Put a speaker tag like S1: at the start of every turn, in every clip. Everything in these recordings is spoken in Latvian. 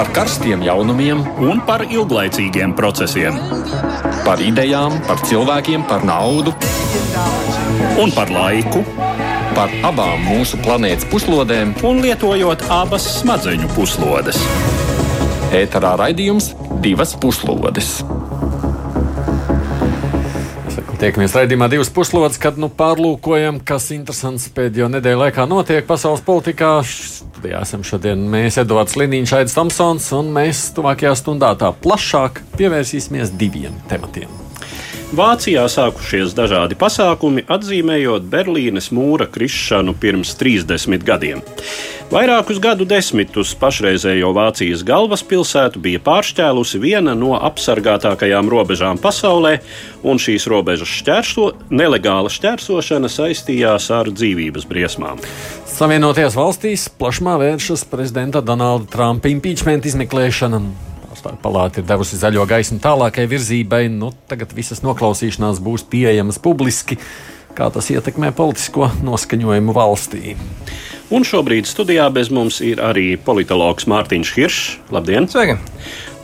S1: par karstiem jaunumiem
S2: un par ilglaicīgiem procesiem.
S1: Par idejām, par cilvēkiem, par naudu
S2: un par laiku.
S1: Par abām mūsu planētas puslodēm,
S2: un lietojot abas smadzeņu puslodes.
S1: Ēterā raidījums divas puslodes.
S3: Tiekamies raidījumā divas puslodes, kad nu pārlūkojam, kas interesants pēdējo nedēļu laikā notiek pasaules politikā. Studijā esam šodien mēs, Edvards Liniņš, Aits Tomsons, un mēs tuvākajā stundā tā plašāk pievērsīsimies diviem tematiem.
S2: Vācijā sākušies dažādi pasākumi, atzīmējot Berlīnes mūra krišanu pirms 30 gadiem. Vairākus gadu desmitus pašreizējo Vācijas galvaspilsētu bija pāršķēlusi viena no apsargātākajām robežām pasaulē, un šīs robežas šķērso, nelegāla šķērsošana saistījās ar dzīvības briesmām.
S3: Savienotajās valstīs plašumā vēršas prezidenta Donalda Trumpa impeachment izmeklēšana. Pārstāvju palāta ir devusi zaļo gaismu tālākai virzībai. Nu, tagad visas noklausīšanās būs pieejamas publiski, kā tas ietekmē politisko noskaņojumu valstī.
S2: Un šobrīd studijā bez mums ir arī politologs Mārtiņš Hiršs. Labdien!
S4: Sveiki!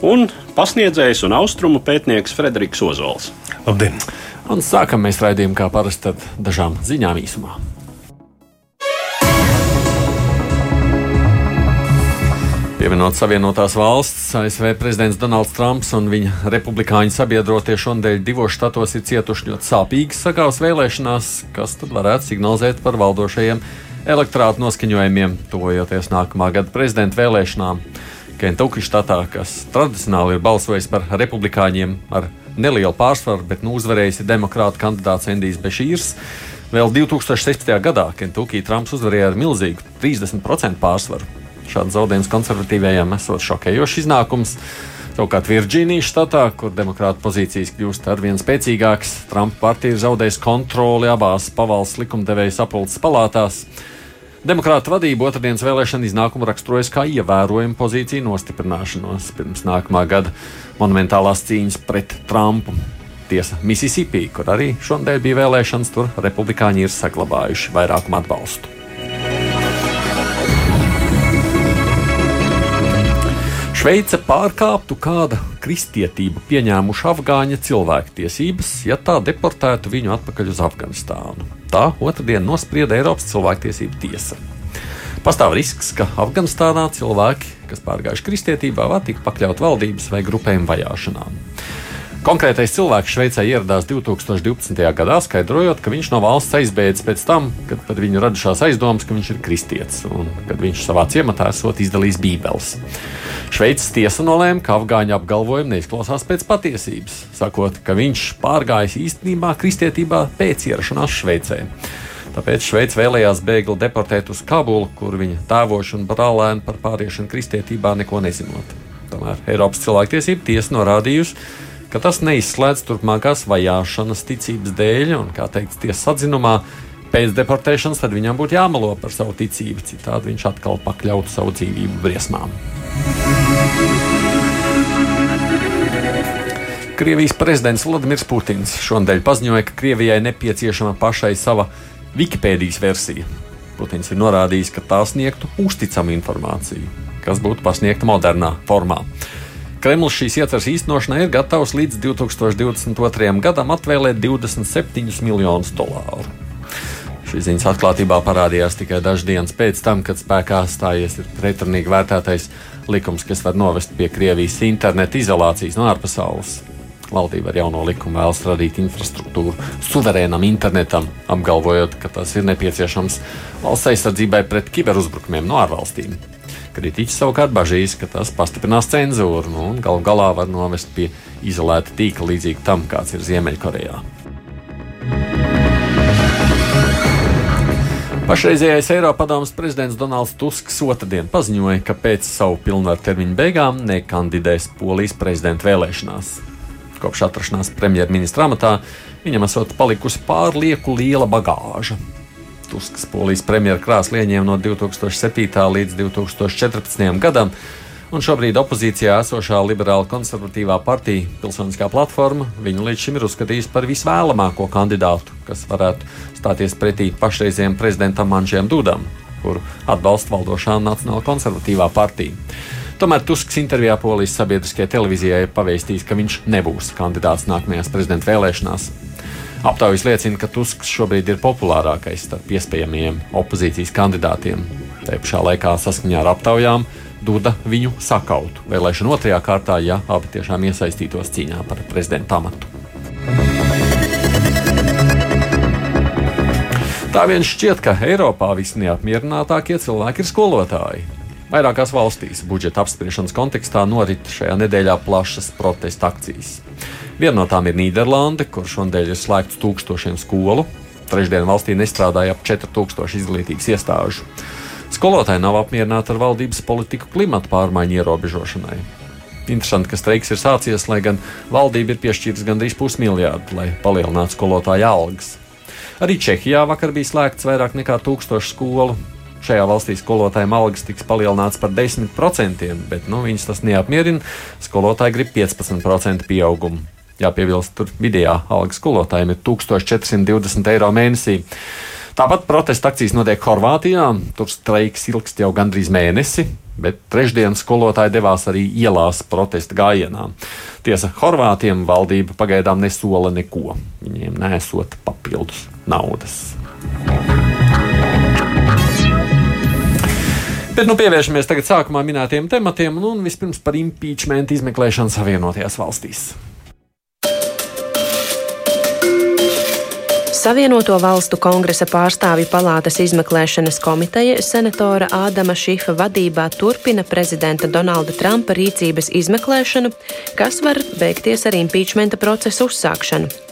S2: Un pasniedzējs un austrumu pētnieks Frederiks Ozols.
S4: Labdien!
S3: Un sākam mēs raidījumu kā parasti ar dažām ziņām īsumā. Pievienot Savienotās valsts, ASV prezidents Donalds Trumps un viņa republikāņu sabiedrotie šonadēļ divos štatos ir cietuši ļoti sāpīgas sakās vēlēšanās, kas tad varētu signalizēt par valdošajiem elektorātu noskaņojumiem, tuvojoties nākamā gada prezidenta vēlēšanām. Kentucky štatā, kas tradicionāli ir balsojis par republikāņiem ar nelielu pārsvaru, bet nu uzvarējis demokrāta kandidāts Endijs Bešīrs. Vēl 2016. gadā Kentucky Trumps uzvarēja ar milzīgu 30% pārsvaru. Šāds zaudējums konservatīvajiem esot šokējošs iznākums. Savukārt Virģīnijas štatā, kur demokrāta pozīcijas kļūst ar vien spēcīgākas, Trumpa partija ir zaudējusi kontroli abās pavalsts likumdevēja sapulces palātās. Demokrāta vadība otrdienas vēlēšana iznākumu raksturojas kā ievērojumu pozīciju nostiprināšanos pirms nākamā gada monumentālās cīņas pret Trumpu. Tiesa Mississippi, kur arī šonadēļ bija vēlēšanas, tur republikāņi ir saglabājuši vairākumu atbalstu. Šveice pārkāptu kāda kristietību pieņēmuša afgāņa cilvēktiesības, ja tā deportētu viņu atpakaļ uz Afganistānu. Tā otrdien nosprieda Eiropas cilvēktiesību tiesa. Pastāv risks, ka Afganistānā cilvēki, kas pārgājuši kristietībā, var tikt pakļaut valdības vai grupējumu vajāšanām. Konkrētais cilvēks Šveicē ieradās 2012. gadā, skaidrojot, ka viņš no valsts aizbēdz pēc tam, kad par viņu radušās aizdomas, ka viņš ir kristietis un kad viņš savā ciematā esot izdarījis bībeles. Šveices tiesa nolēma, ka afgāņu apgalvojumi neizklausās pēc patiesības, sakot, ka viņš pārgājis īstenībā kristietībā pēc ierašanās Šveicē. Tāpēc Šveice vēlējās bēgli deportēt uz Kabulu, kur viņa tēvoši un brālēni par pāriešanu kristietībā neko nezinot. Tomēr Eiropas cilvēktiesība tiesa norādījusi, ka tas neizslēdz turpmākās vajāšanas ticības dēļ, un, kā teikts tiesas atzinumā, pēc deportēšanas viņam būtu jāmelo par savu ticību, citādi viņš atkal pakļautu savu dzīvību briesmām. Krievijas prezidents Vladimirs Putins šonadēļ paziņoja, ka Krievijai nepieciešama pašai sava Wikipēdijas versija. Putins ir norādījis, ka tā sniegtu uzticamu informāciju, kas būtu pasniegta modernā formā. Kremlis šīs ietveres īstenošanai ir gatavs līdz 2022. gadam atvēlēt 27 miljonus dolāru. Šīs ziņas atklātībā parādījās tikai dažas dienas pēc tam, kad spēkā stājies pretrunīgi vērtētais likums, kas var novest pie Krievijas interneta izolācijas no ārpasaules. Valdība ar jauno likumu vēlas radīt infrastruktūru suverēnam internetam, apgalvojot, ka tas ir nepieciešams valsts aizsardzībai pret kiberuzbrukumiem no ārvalstīm. Kritiķi savukārt bažīs, ka tas pastiprinās cenzūru nu, un galu galā var novest pie izolēta tīkla līdzīga tam, kāds ir Ziemeļkorejā. Pašreizējais Eiropadomas prezidents Donalds Tusks otrdien paziņoja, ka pēc savu pilnvaru termiņu beigām nekandidēs Polijas prezidenta vēlēšanās. Kopš atrašanās premjerministra amatā viņam esot palikusi pārlieku liela bagāža. Tusks polijas premjera krāslu ieņēma no 2007. līdz 2014. gadam, un šobrīd opozīcijā esošā liberāla konservatīvā partija Pilsoniskā platforma viņu līdz šim ir uzskatījusi par visvēlamāko kandidātu, kas varētu stāties pretī pašreizējiem prezidentam Manžiem Dudam, kuru atbalsta valdošā Nacionāla konservatīvā partija. Tomēr Tusks intervijā Polijas sabiedriskajai televīzijai ir pavēstījis, ka viņš nebūs kandidāts nākamajās prezidenta vēlēšanās. Aptaujas liecina, ka Tusks šobrīd ir populārākais starp iespējamiem opozīcijas kandidātiem. Tajā pašā laikā saskaņā ar aptaujām Duda viņu sakautu vēlēšanu otrajā kārtā, ja abi tiešām iesaistītos cīņā par prezidenta amatu. Tā vien šķiet, ka Eiropā visneapmierinātākie cilvēki ir skolotāji. Vairākās valstīs budžeta apspriešanas kontekstā norit šajā nedēļā plašas protesta akcijas. Viena no tām ir Nīderlande, kur šonadēļ ir slēgts tūkstošiem skolu. Trešdien valstī nestrādāja ap 4000 izglītības iestāžu. Skolotāji nav apmierināti ar valdības politiku klimata pārmaiņu ierobežošanai. Interesanti, ka streiks ir sācies, lai gan valdība ir piešķīrusi gandrīz pusmiljārdu, lai palielinātu skolotāju algas. Arī Čehijā vakar bija slēgts vairāk nekā tūkstošu skolu. Šajā valstī skolotājiem algas tiks palielināts par 10%, bet nu, viņus tas neapmierina. Skolotāji grib 15% pieaugumu. Jāpiebilst, tur vidējā alga skolotājiem ir 1420 eiro mēnesī. Tāpat protesta akcijas notiek Horvātijā. Tur streiks ilgst jau gandrīz mēnesi, bet trešdien skolotāji devās arī ielās protesta gājienā. Tiesa, Horvātiem valdība pagaidām nesola neko. Viņiem nesot papildus naudas. Bet nu pievēršamies tagad sākumā minētiem tematiem, un vispirms par impeachment izmeklēšanu Savienotajās valstīs.
S4: Savienoto valstu kongresa pārstāvju palātas izmeklēšanas komiteja senatora Ādama Šifa vadībā turpina prezidenta Donalda Trumpa rīcības izmeklēšanu, kas var beigties ar impeachmenta procesu uzsākšanu.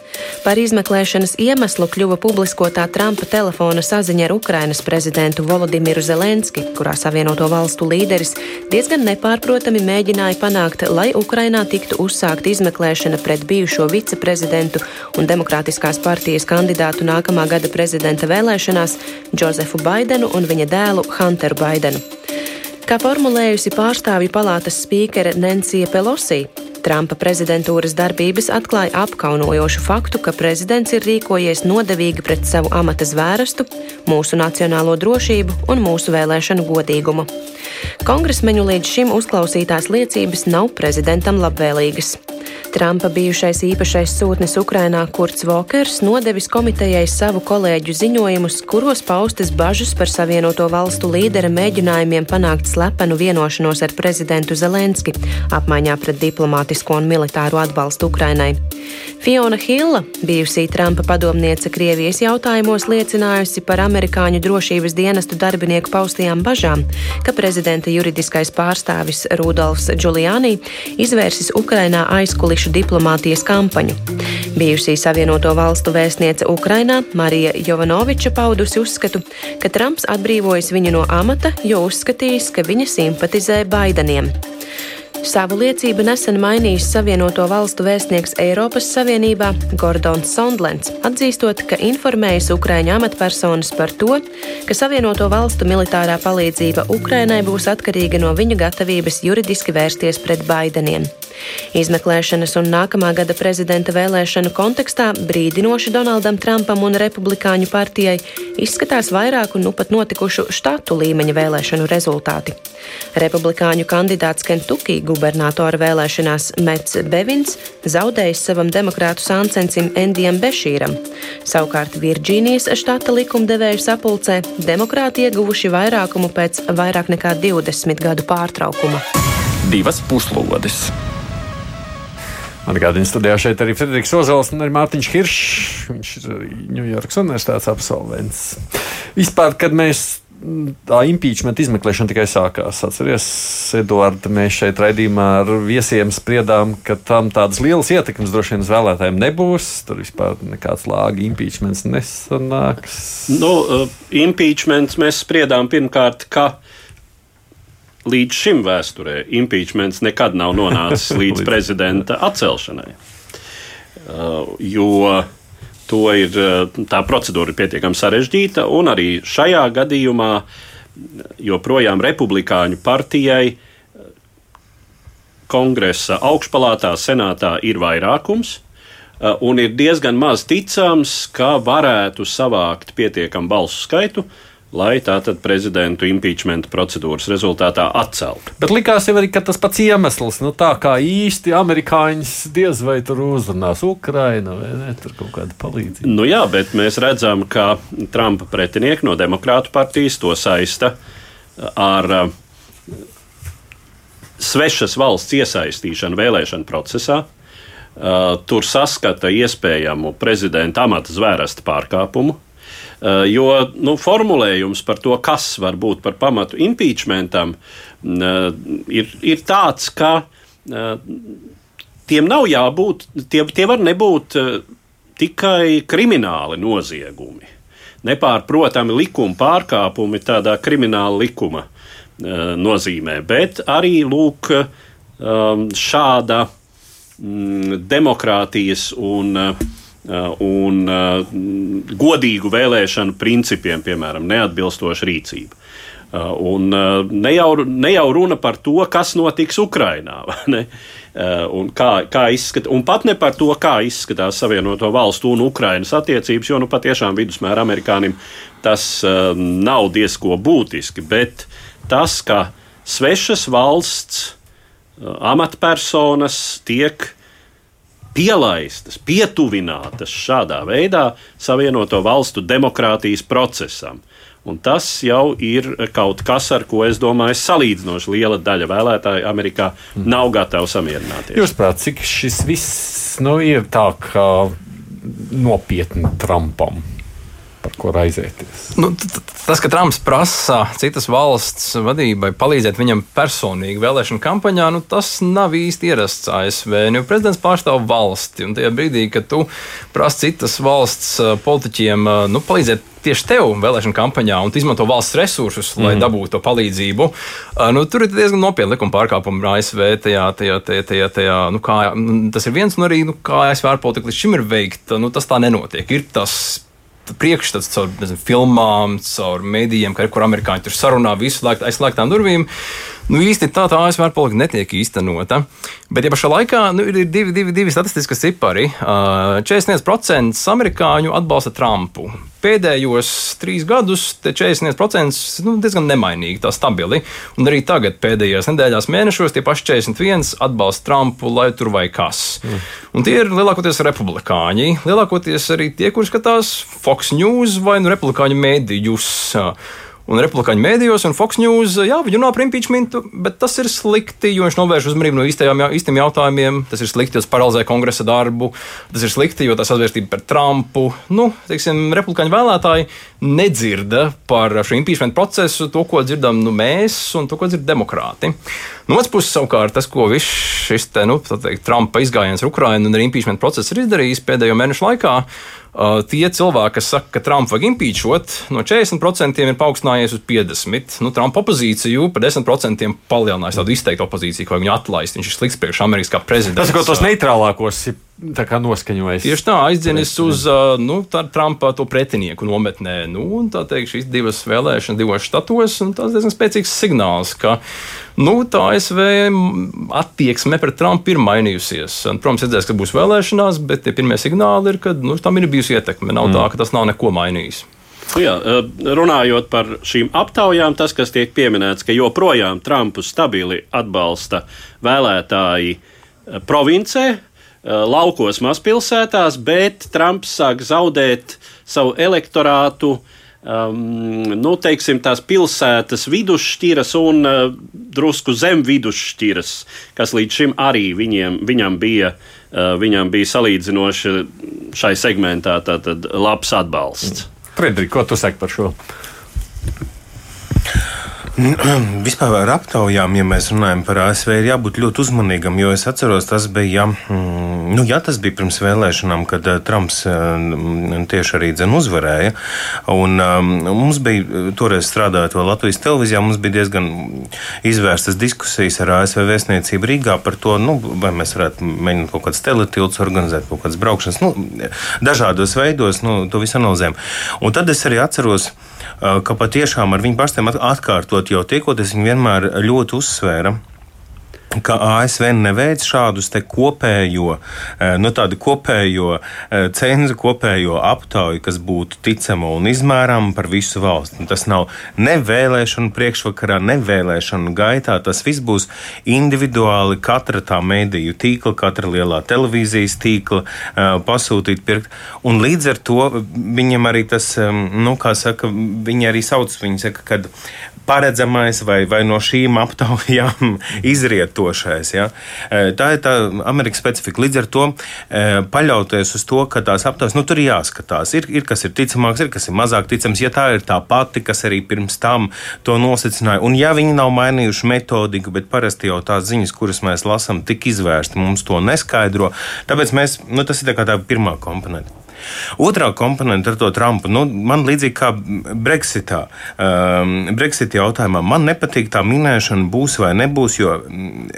S4: Par izmeklēšanas iemeslu kļuva publiskotā Trumpa telefona saziņa ar Ukrainas prezidentu Volodimiru Zelenski, kurā Savienoto valstu līderis diezgan nepārprotami mēģināja panākt, lai Ukrainā tiktu uzsākta izmeklēšana pret bijušo viceprezidentu un Demokrātiskās partijas kandidātu nākamā gada prezidenta vēlēšanās Džozefu Baidenu un viņa dēlu Hunteru Baidenu. Kā formulējusi pārstāvju palātas spīkere Nancija Pelosi, Trumpa prezidentūras darbības atklāja apkaunojošu faktu, ka prezidents ir rīkojies nodevīgi pret savu amata zvērestu, mūsu nacionālo drošību un mūsu vēlēšanu godīgumu. Kongresmeņu līdz šim uzklausītās liecības nav prezidentam labvēlīgas. Trumpa bijušais īpašais sūtnis Ukrainā Kurts Vokers nodevis komitejai savu kolēģu ziņojumus, kuros paustas bažas par Savienoto valstu līdera mēģinājumiem panākt slepenu vienošanos ar prezidentu Zelenski apmaiņā pret diplomātisko un militāro atbalstu Ukrainai. Fiona Hilla, bijusī Trumpa padomniece Krievijas jautājumos, liecinājusi par amerikāņu drošības dienestu darbinieku paustajām bažām, ka prezidenta juridiskais pārstāvis Rudolfs Giuliani izvērsis Ukrainā aizkulišu diplomātijas kampaņu. Bijusī Savienoto valstu vēstniece Ukrainā Marija Jovanoviča paudusi uzskatu, ka Trumps atbrīvojas viņu no amata, jo uzskatījis, ka viņa simpatizē Baideniem. Savu liecību nesen mainījis Savienoto valstu vēstnieks Eiropas Savienībā Gordons Sondlens, atzīstot, ka informējis Ukrāņu amatpersonas par to, ka Savienoto valstu militārā palīdzība Ukrainai būs atkarīga no viņu gatavības juridiski vērsties pret Baideniem. Izmeklēšanas un nākamā gada prezidenta vēlēšanu kontekstā brīdinoši Donaldam Trumpam un Republikāņu partijai izskatās vairāku nu pat notikušu štatu līmeņa vēlēšanu rezultāti. Republikāņu kandidāts Kentucky gubernatora vēlēšanās Mets Bevins zaudējis savam demokrātu sāncencim Endijam Bešīram. Savukārt Virģīnijas štata likumdevēju sapulcē demokrāti ieguvuši vairākumu pēc vairāk nekā 20 gadu pārtraukuma.
S3: Divas puslodes. Atgādījums studijā šeit arī Frederiks Ozols un arī Mārtiņš Hiršs. Viņš ir Ņujorkas Universitātes absolvents. Vispār, kad mēs tā impeachment izmeklēšana tikai sākās. Atcerieties, Eduards, mēs šeit raidījumā ar viesiem spriedām, ka tam tādas lielas ietekmes droši vien uz vēlētājiem nebūs. Tur vispār nekāds lāga impeachments nesanāks.
S2: Nu, uh, impeachments mēs spriedām pirmkārt, ka līdz šim vēsturē impeachments nekad nav nonācis līdz prezidenta atcelšanai. Uh, jo to ir, uh, tā procedūra ir pietiekami sarežģīta, un arī šajā gadījumā joprojām republikāņu partijai uh, kongresa augšpalātā, senātā ir vairākums, un ir diezgan maz ticams, ka varētu savākt pietiekamu balsu skaitu, lai tātad prezidentu impeachment procedūras rezultātā atceltu.
S3: Bet likās jau arī, ka tas pats iemesls, nu tā kā īsti amerikāņus diez vai tur uzrunās Ukraina vai ne, tur kaut kāda palīdzība.
S2: Nu jā, bet mēs redzam, ka Trumpa pretinieki no Demokrātu partijas to saista ar uh, svešas valsts iesaistīšanu vēlēšanu procesā. Uh, tur saskata iespējamu prezidenta amata zvērsta pārkāpumu, jo nu, formulējums par to, kas var būt par pamatu impeachmentam, uh, ir, ir tāds, ka tiem nav jābūt, tie, tie var nebūt tikai krimināli noziegumi. Nepārprotami likuma pārkāpumi tādā krimināla likuma nozīmē, bet arī lūk, šāda Mm, demokrātijas un, uh, un uh, godīgu vēlēšanu principiem, piemēram, neatbilstoša rīcība. Uh, un ne jau, ne jau runa par to, kas notiks Ukrajinā, un, kā, kā izskat, un pat ne par to, kā izskatās Savienoto Valstu un Ukrainas attiecības, jo nu, patiešām vidusmēra amerikānim tas nav diezko būtiski, bet tas, ka svešas valsts amatpersonas tiek pielaistas, pietuvinātas šādā veidā Savienoto Valstu demokrātijas procesam. Un tas jau ir kaut kas, ar ko es domāju, salīdzinoši liela daļa vēlētāju Amerikā nav gatava samierināties.
S3: Jūs prāt, cik šis viss nu, ir tā kā nopietni Trumpam? Par ko raizēties.
S5: Nu, tas, ka Trumps prasa citas valsts vadībai palīdzēt viņam personīgi vēlēšanu kampaņā, nu, tas nav īsti ierasts ASV. Nu, prezidents pārstāv valsti, un tajā brīdī, kad tu prasi citas valsts politiķiem nu, palīdzēt tieši tev vēlēšana kampaņā un izmanto valsts resursus, lai mm. dabūtu to palīdzību. Uh, nu, tur ir diezgan nopietni likuma pārkāpumi ASV. Tajā, tajā, tajā, tajā, tajā, nu, kā, tas ir viens, un arī nu, kā ASV ārpolitika līdz šim ir veikta, nu, tas tā nenotiek. Ir tas priekšstats caur nezinu, filmām, caur medijiem, ka, kur amerikāņi tur sarunā visu laiku aizslēgtām durvīm. Nu, īsti tā tā ASV politika netiek īstenota. Bet, ja pašā laikā nu, ir divi, divi, divi statistiski cipari, 41% amerikāņu atbalsta Trumpu. Pēdējos trīs gadus 41% nu, diezgan nemainīgi, tā stabili. Un arī tagad, pēdējās nedēļās, mēnešos, tie paši 41 atbalsta Trumpu, lai tur vai kas. Mm. Un tie ir lielākoties republikāņi, lielākoties arī tie, kuriem skatās Fox News vai nu, republikāņu mēdījus un republikāņu mēdījos, un Fox News, jā, viņi runā par impeachmentu, bet tas ir slikti, jo viņš novērš uzmanību no īstajām, īstiem jautājumiem. Tas ir slikti, tas paralizē kongresa darbu, tas ir slikti, jo tas atvērstība par Trumpu. Nu, teiksim, republikāņu vēlētāji nedzirda par šo impeachment procesu to, ko dzirdam nu, mēs, un to, ko dzird demokrāti. No otras puses, savukārt, tas, ko viss šis te, nu, teikt, Trumpa izgājiens ar Ukrajinu un arī impeachment process ir izdarījis pēdējo mēnešu laikā, Uh, tie cilvēki, kas saka, ka Trumpu vajag impeachot, no 40% ir paaugstinājies uz 50%. Nu, Trumpa opozīciju par 10% palielinājusi tādu izteiktu opozīciju, ka viņu atlaist. Viņš ir slikts priekš Amerikas kā prezidents.
S3: Tas, ko tos neitrālākos noskaņojis.
S5: Tieši tā, aizdzinis uz nu, Trumpa to pretinieku nometnē. Nu, tā teikt, šīs divas vēlēšanas divos štatos, un tas diezgan spēcīgs signāls, ka nu, tā ASV attieksme pret Trumpu ir mainījusies. Un, protams, redzēs, ka būs vēlēšanās, bet tie pirmie signāli ir, ka nu, tam ir bijusi ietekme. Nav mm. tā, ka tas nav neko mainījis.
S2: Nu jā, runājot par šīm aptaujām, tas, kas tiek pieminēts, ka joprojām Trumpu stabili atbalsta vēlētāji provincē, laukos mazpilsētās, bet Trumps sāk zaudēt savu elektorātu. Um, nu, teiksim, tās pilsētas vidusšķiras un uh, drusku zem vidusšķiras, kas līdz šim arī viņiem, viņam, bija, uh, viņam bija salīdzinoši šai segmentā labs atbalsts.
S3: Frederik, ko tu saki par šo?
S6: Vispār ar aptaujām, ja mēs runājam par ASV, ir jābūt ļoti uzmanīgam, jo es atceros, tas bija, mm, nu, ja tas bija pirms vēlēšanām, kad uh, Trumps uh, tieši arī dzen uzvarēja. Un, um, mums bija, toreiz strādājot vēl Latvijas televīzijā, mums bija diezgan izvērstas diskusijas ar ASV vēstniecību Rīgā par to, nu, vai mēs varētu mēģināt kaut kādas teletilts organizēt, kaut kādas braukšanas, nu, dažādos veidos, nu, to visu analizēm. Un tad es arī atceros, ka patiešām ar viņu pašiem atkārtot jau tiekoties, viņi vienmēr ļoti uzsvēra ka ASV neveic šādus kopējo, eh, nu, kopējo eh, cenzu, kopējo aptauju, kas būtu ticama un izmērāma par visu valsti. Tas nav ne vēlēšanu priekšvakarā, ne vēlēšanu gaitā. Tas viss būs individuāli katra tā mēdīju tīkla, katra lielā televīzijas tīkla eh, pasūtīt, pirkt. Un līdz ar to viņam arī tas, nu, kā saka, viņi arī sauc, viņi saka, kad paredzamais vai, vai no šīm aptaujām izrietošais. Ja? E, tā ir tā Amerikas specifika. Līdz ar to e, paļauties uz to, ka tās aptaujas, nu tur ir jāskatās. Ir, ir kas ir ticamāks, ir kas ir mazāk ticams. Ja tā ir tā pati, kas arī pirms tam to nosacināja, un ja viņi nav mainījuši metodiku, bet parasti jau tās ziņas, kuras mēs lasām, tik izvērsti, mums to neskaidro. Tāpēc mēs, nu, tas ir tā, tā pirmā komponente. Otrā komponente ar to Trumpu, nu, man līdzīgi kā Brexitā, um, Brexit jautājumā, man nepatīk tā minēšana, būs vai nebūs, jo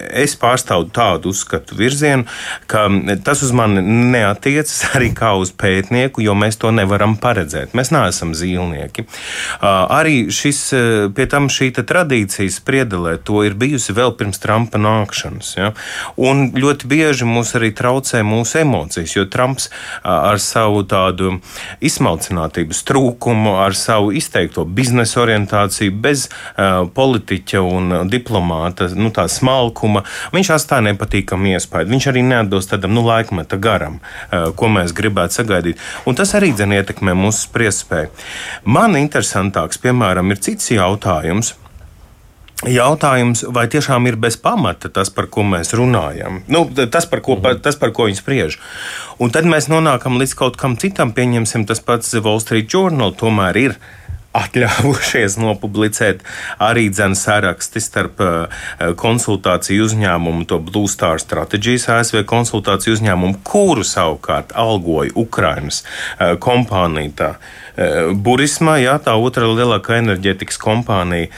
S6: es pārstāvu tādu uzskatu virzienu, ka tas uz mani neatiecas arī kā uz pētnieku, jo mēs to nevaram paredzēt. Mēs neesam zīlnieki. Uh, arī šis, uh, pie tam šī tradīcija spriedelē, to ir bijusi vēl pirms Trumpa nākšanas. Ja? Un ļoti bieži mūs arī traucē mūsu emocijas, jo Trumps uh, ar savu savu tādu izsmalcinātības trūkumu, ar savu izteikto biznesa orientāciju, bez uh, politiķa un diplomāta nu, smalkuma. Viņš atstāja nepatīkamu iespēju. Viņš arī neatbilst tādam nu, laikmeta garam, uh, ko mēs gribētu sagaidīt. Un tas arī dzen ietekmē mūsu spriestspēju. Man interesantāks, piemēram, ir cits jautājums. Jautājums, vai tiešām ir bez pamata tas, par ko mēs runājam, nu, tas, par ko, mm. tas, par ko viņi spriež. Un tad mēs nonākam līdz kaut kam citam, pieņemsim, tas pats Wall Street Journal tomēr ir atļāvušies nopublicēt arī dzēnu saraksti starp uh, konsultāciju uzņēmumu, to Blue Star Strategies ASV konsultāciju uzņēmumu, kuru savukārt algoja Ukrainas uh, kompānija. Tā, uh, Burisma, jā, tā otra lielākā enerģētikas kompānija,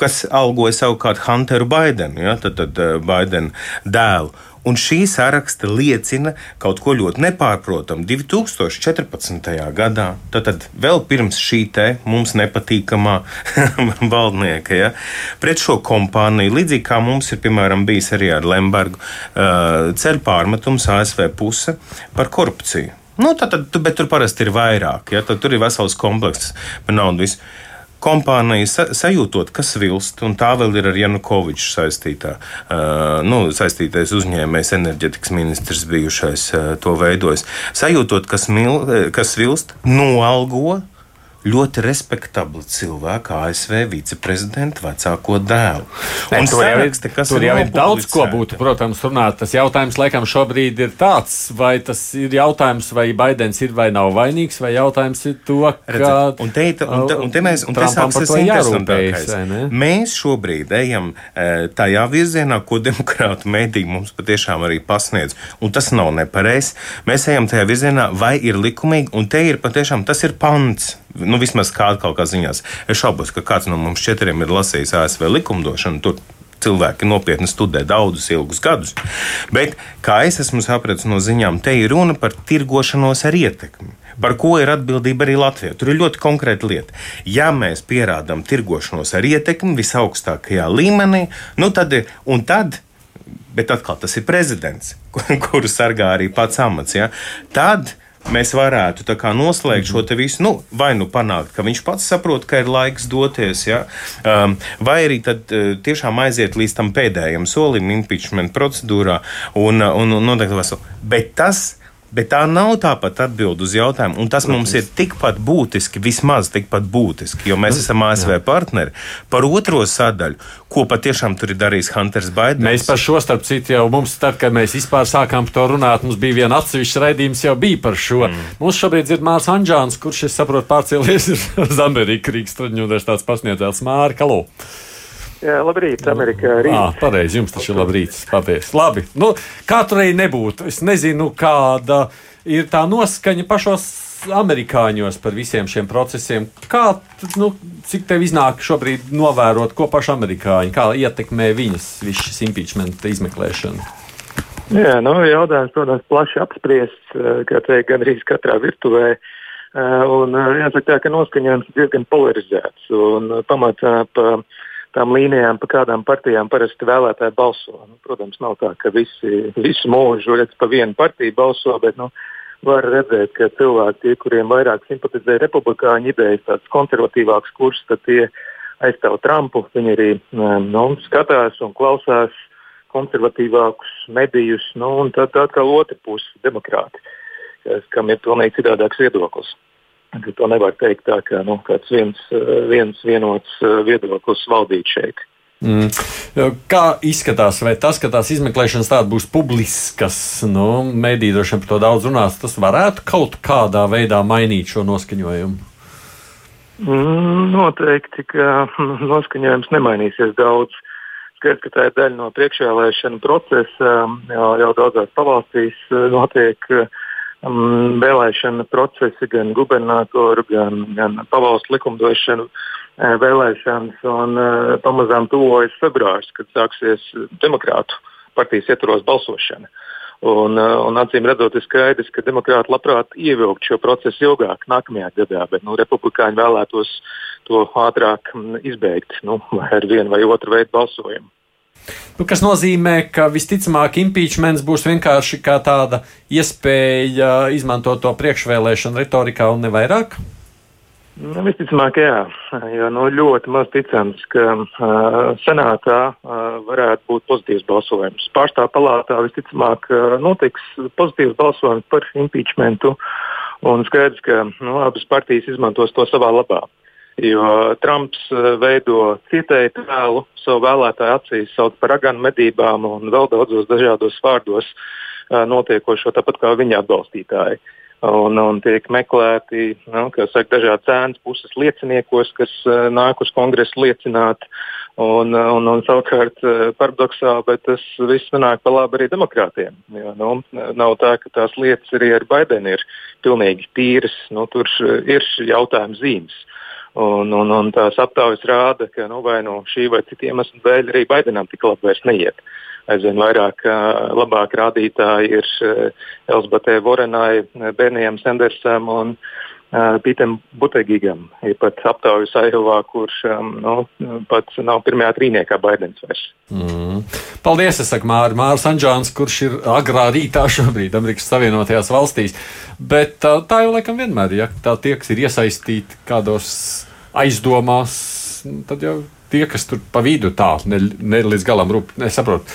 S6: kas algoja savukārt Hunteru Baidenu, ja, tad, tad eh, Baidenu dēlu. Un šī saraksta liecina kaut ko ļoti nepārprotamu. 2014. gadā, tad vēl pirms šī te mums nepatīkamā valdnieka, ja, pret šo kompāniju, līdzīgi kā mums ir piemēram bijis arī ar Lembergu, uh, ceļu pārmetums ASV puse par korupciju. Nu, tad, tad, bet tur parasti ir vairāk, ja, tur ir vesels komplekss par naudu. Visu kompānija sa sajūtot, kas vilst, un tā vēl ir ar Janukoviču saistītā, uh, nu, saistītais uzņēmējs, enerģetikas ministrs bijušais uh, to veidojis. Sajūtot, kas, mil, kas vilst, noalgo ļoti respektabli cilvēki, ASV viceprezidenta vecāko dēlu.
S3: Ne, un tur saraksti, jau ir, tur jau ir daudz ko būtu, protams, runāt. Tas jautājums laikam šobrīd ir tāds, vai tas ir jautājums, vai Baidens ir vai nav vainīgs, vai jautājums ir to, ka.
S6: Un te, un te, un te mēs, un te sāks tas interesantākais. Mēs šobrīd ejam e, tajā virzienā, ko demokrātu mēdī mums patiešām arī pasniedz. Un tas nav nepareizs. Mēs ejam tajā virzienā, vai ir likumīgi, un te ir patiešām tas ir pants nu, vismaz kādā kaut kā ziņās. Es šaubos, ka kāds no mums četriem ir lasījis ASV likumdošanu. Tur cilvēki nopietni studē daudzus ilgus gadus. Bet, kā es esmu sapratis no ziņām, te ir runa par tirgošanos ar ietekmi. Par ko ir atbildība arī Latvijā? Tur ir ļoti konkrēta lieta. Ja mēs pierādām tirgošanos ar ietekmi visaugstākajā līmenī, nu tad, tad bet atkal tas ir prezidents, kuru sargā arī pats amats. Ja? Tad mēs varētu noslēgt šo visu, nu, vai nu panākt, ka viņš pats saprot, ka ir laiks doties, ja? um, vai arī tad uh, tiešām aiziet līdz tam pēdējam solim impeachment procedūrā un, un, un noteikti veselu. Bet tas Bet tā nav tāpat atbild uz jautājumu, un tas mums ir tikpat būtiski, vismaz tikpat būtiski, jo mēs esam ASV partneri. Par otro sadaļu, ko patiešām tur ir darījis Hunters Baidens.
S3: Mēs par šo starp citu jau mums, tad, kad mēs vispār sākām par to runāt, mums bija viena atsevišķa raidījums jau bija par šo. Mm. Mums šobrīd ir Mārs Anģāns, kurš, es saprotu, pārcēlies uz Ameriku Rīgas Traģņu universitātes pasniedzēts Māri Kalu.
S7: Jā, labrīt, Amerikā.
S3: Ah, pareizi, jums tas ir labrīt. Paldies. Labi. Nu, Katru reizi nebūtu. Es nezinu, kāda ir tā noskaņa pašos amerikāņos par visiem šiem procesiem. Kā, nu, cik tev iznāk šobrīd novērot, ko paši amerikāņi, kā ietekmē viņas visu šis impeachment izmeklēšanu?
S7: Jā, nu, jautājums, protams, plaši apspriests, eh, kā teikt, gan arī katrā virtuvē. Eh, un eh, jāsaka tā, ka noskaņojums ir diezgan polarizēts. Un pamatā pa tām līnijām, pa kādām partijām parasti vēlētāji balso. Nu, protams, nav tā, ka visi visu mūžu redz pa vienu partiju balso, bet nu, var redzēt, ka cilvēki, tie, kuriem vairāk simpatizē republikāņu idejas, tāds konservatīvāks kurs, tad tie aizstāv Trumpu. Viņi arī nu, skatās un klausās konservatīvākus medijus, nu, un tad atkal otra puse - demokrāti, kam ir pilnīgi citādāks viedoklis. To nevar teikt tā, ka nu, kāds viens, viens vienots viedoklis valdīt šeit.
S3: Mm. Kā izskatās, vai tas, ka tās izmeklēšanas tādas būs publiskas, nu, mēdī droši vien par to daudz runās, tas varētu kaut kādā veidā mainīt šo noskaņojumu?
S7: Mm, noteikti, ka noskaņojums nemainīsies daudz. Skaidrs, ka tā ir daļa no priekšvēlēšana procesa. Jau, jau daudzās pavalstīs notiek uh, vēlēšana procesi, gan gubernatoru, gan, gan pavalstu likumdošanu uh, vēlēšanas. Un, uh, pamazām tuvojas februāris, kad sāksies demokrātu partijas ietvaros balsošana. Un, uh, un acīm redzot, ir skaidrs, ka demokrāti labprāt ievilkt šo procesu ilgāk, nākamajā gadā, bet nu, republikāņi vēlētos to ātrāk um, izbeigt nu, ar vienu vai otru veidu balsojumu.
S3: Nu, kas nozīmē, ka visticamāk impeachments būs vienkārši kā tāda iespēja izmantot to priekšvēlēšanu retorikā un nevairāk?
S7: Nu, visticamāk, jā. Jo nu, ļoti maz ticams, ka uh, senātā uh, varētu būt pozitīvs balsojums. Pārstāvā palātā visticamāk uh, notiks pozitīvs balsojums par impeachmentu. Un skaidrs, ka nu, abas partijas izmantos to savā labā. Uh, Jo Trumps eh, veido cietēju tēlu savu vēlētāju acīs, sauc par aganu medībām un vēl daudzos dažādos vārdos eh, notiekošo, tāpat kā viņa atbalstītāji. Un, un tiek meklēti nu, saka, dažādi cēnas puses lieciniekos, kas uh, nāk uz kongresu liecināt. Un, un, un savukārt paradoxāli, bet tas viss nāk pa labi arī demokrātiem. Jo, nu, nav tā, ka tās lietas arī ar Baidenu ir pilnīgi tīras. Nu, tur ir jautājums zīmes. Uh, Un, un, un tās aptaujas rāda, ka nu, vai no šī vai cita iemesla dēļ arī Baidenam tik labi vairs neiet. Aizvien vairāk labāk rādītāji ir Elzbatē Vorenai, Bernijam Sandersam un Pītam Butegigam. Ir pat aptaujas Aihovā, kurš nu, pats nav pirmajā trīniekā Baidens vairs.
S3: Mm. Paldies, es saku Māri, Māris Anģāns, kurš ir agrā rītā šobrīd Amerikas Savienotajās valstīs. Bet tā, tā jau laikam vienmēr ja tā tie, kas ir iesaistīti kādos aizdomās, tad jau tie, kas tur pa vidu tā ne, ne līdz galam rūp, nesaprot.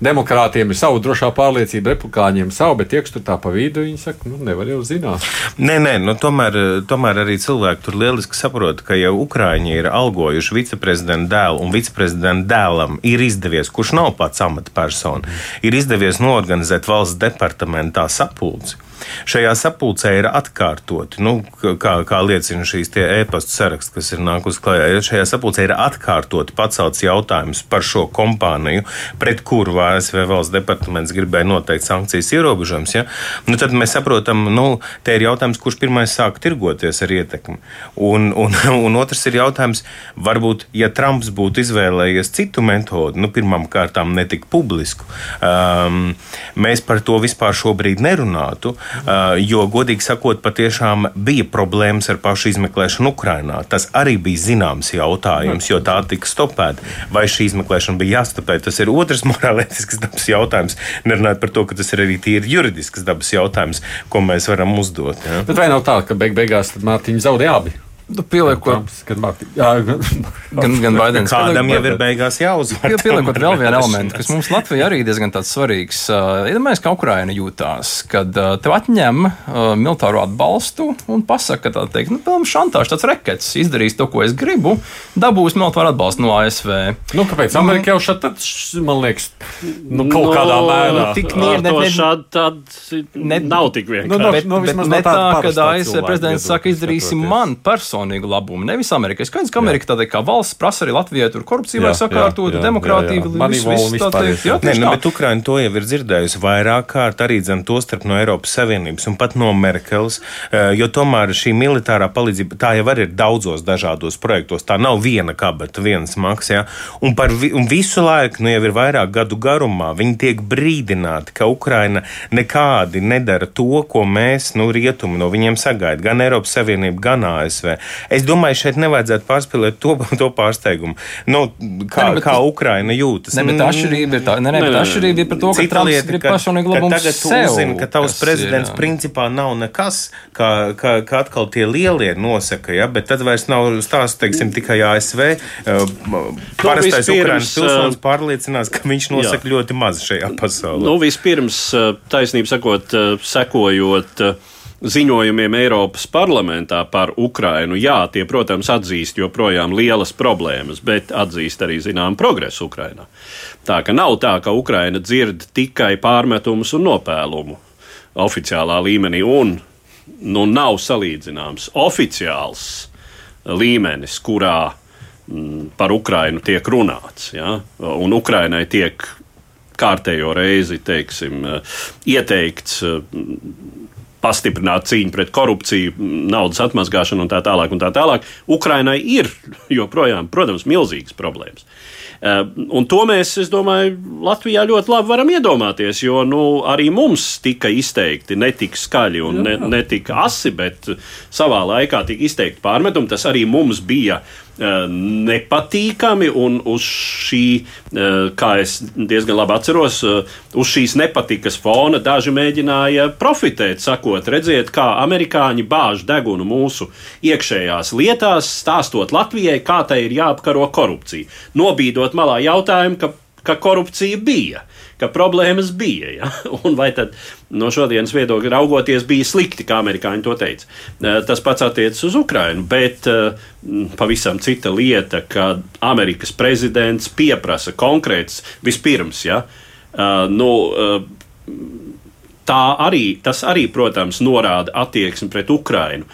S3: Demokrātiem ir sava drošā pārliecība, republikāņiem savu, bet tie, kas tur tā pa vidu, viņi saka, nu, nevar jau zināt.
S6: Nē, nē, nu, tomēr, tomēr arī cilvēki tur lieliski saprot, ka jau Ukrāņi ir algojuši viceprezidenta dēlu, un viceprezidenta dēlam ir izdevies, kurš nav pats amatpersona, ir izdevies norganizēt valsts departamentā sapulci Šajā sapulcē ir atkārtoti, nu, kā, kā liecina šīs e-pasta saraksts, kas ir nākus klajā. Šajā sapulcē ir atkārtoti pacelts jautājums par šo kompāniju, pret kuru ASV valsts departaments gribēja noteikt sankcijas ierobežojums. Ja? Nu, tad mēs saprotam, ka nu, te ir jautājums, kurš pirmais sāk tirgoties ar ietekmi. Un, un, un otrs ir jautājums, varbūt, ja Trumps būtu izvēlējies citu metodi, nu, pirmām kārtām netik publisku, um, mēs par to vispār šobrīd nerunātu. Uh, jo, godīgi sakot, patiešām bija problēmas ar pašu izmeklēšanu Ukrajinā. Tas arī bija zināms jautājums, jo tā tika stopēta. Vai šī izmeklēšana bija jāstopē, tas ir otrs morālētisks dabas jautājums. Nerunājot par to, ka tas ir arī tīri juridisks dabas jautājums, ko mēs varam uzdot. Ja?
S3: Bet vai nav tā, ka beig beigās Mārtiņa zaudēja abi?
S5: Nu, pieliekot,
S6: gan, gan Baidens. Kādam jau ir beigās jāuzvar.
S5: Pieliekot vēl vienu elementu, kas mums Latvijā arī diezgan tāds svarīgs. Iedomājies, ka Ukraina jūtās, kad tev atņem militāro atbalstu un pasaka, tā teikt, nu, pilnīgi šantāžs, tāds rekets, izdarīs to, ko es gribu, dabūs militāru atbalstu no ASV.
S3: Nu, kāpēc Amerika jau šādi, man liekas, nu, kaut no, kādā mērā.
S2: Tik nier, ne, ne, nav tik vienkārši. Nu, no,
S5: bet, no, bet, ne tā, kad ASV prezidents saka, izdarīsim man personīgi personīgu labumu. Nevis Amerikai. Skaidrs, ka Amerika tāda kā valsts prasa arī Latvijai tur korupciju vai sakārtot, demokrātiju, visu, visu tā teikt. Jā,
S6: Nē, nu, bet Ukraina to jau ir dzirdējusi vairāk kārt arī dzen to starp no Eiropas Savienības un pat no Merkels, eh, jo tomēr šī militārā palīdzība tā jau ir daudzos dažādos projektos. Tā nav viena kabata, viens maks, jā. Un par vi, un visu laiku, nu jau ir vairāk gadu garumā, viņi tiek brīdināti, ka Ukraina nekādi nedara to, ko mēs, nu, rietumi no viņiem sagaida. Gan Eiropas Savienība, gan ASV. Es domāju, šeit nevajadzētu pārspīlēt to, to pārsteigumu. Nu, kā, ne, kā Ukraina jūtas?
S5: Ne, bet atšķirība ir tā, ne, ne, bet atšķirība ir par to, ka Cita Trumps lieta, grib personīgi labumu
S6: tagad tu sev, uzzini, ka tavs prezidents ir, principā nav nekas, kā, kā, kā atkal tie lielie nosaka, ja, bet tad vairs nav stāsts, teiksim, tikai ASV. Uh, parastais nu, Ukrainas pilsonis uh, pārliecinās, ka viņš nosaka jā. ļoti maz šajā pasaulē.
S2: Nu, vispirms, uh, taisnība sakot, sekojot ziņojumiem Eiropas parlamentā par Ukrainu, jā, tie, protams, atzīst joprojām lielas problēmas, bet atzīst arī zinām progresu Ukrainā. Tā ka nav tā, ka Ukraina dzird tikai pārmetumus un nopēlumu oficiālā līmenī, un nu, nav salīdzināms oficiāls līmenis, kurā mm, par Ukrainu tiek runāts. Ja? Un Ukrainai tiek kārtējo reizi teiksim, ieteikts pastiprināt cīņu pret korupciju, naudas atmazgāšanu un tā tālāk. Un tā tālāk. Ukrainai ir joprojām, protams, milzīgas problēmas. Uh, un to mēs, es domāju, Latvijā ļoti labi varam iedomāties, jo nu, arī mums tika izteikti ne tik skaļi un ne, ne tik asi, bet savā laikā tika izteikti pārmetumi. Tas arī mums bija uh, Eh, nepatīkami, un uz šī, eh, kā es diezgan labi atceros, eh, uz šīs nepatikas fona daži mēģināja profitēt, sakot, redziet, kā amerikāņi bāž degunu mūsu iekšējās lietās, stāstot Latvijai, kā tai ir jāapkaro korupcija. Nobīdot malā jautājumu, ka, ka korupcija bija ka problēmas bija. Ja? Un vai tad no šodienas viedokļa raugoties bija slikti, kā amerikāņi to teica? Eh, tas pats attiecas uz Ukrajinu, bet eh, pavisam cita lieta, ka Amerikas prezidents pieprasa konkrēts vispirms. Ja? Eh, nu, tā arī, tas arī, protams, norāda attieksmi pret Ukrajinu.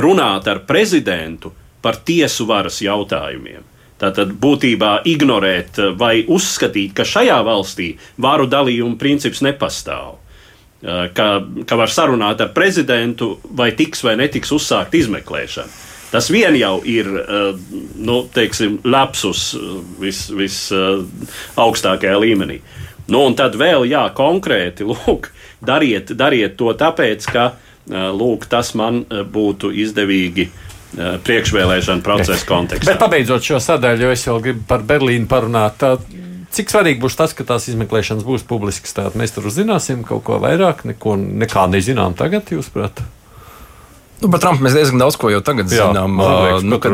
S2: Runāt ar prezidentu par tiesu varas jautājumiem. Tātad būtībā ignorēt vai uzskatīt, ka šajā valstī varu dalījuma princips nepastāv. Ka, ka var sarunāt ar prezidentu, vai tiks vai netiks uzsākt izmeklēšana. Tas vien jau ir nu, teiksim, lapsus visaugstākajā vis, līmenī. Nu, un tad vēl, jā, konkrēti, lūk, dariet, dariet to tāpēc, ka lūk, tas man būtu izdevīgi uh, priekšvēlēšana procesa kontekstā.
S3: Bet pabeidzot šo sadaļu, jo es vēl gribu par Berlīnu parunāt. Tā, cik svarīgi būs tas, ka tās izmeklēšanas būs publiskas? Tātad mēs tur uzzināsim kaut ko vairāk, neko, nekā nezinām tagad, jūsuprāt?
S5: Nu, par Trumpu mēs diezgan daudz ko jau tagad Jā, zinām.
S3: Liekas, nu, kad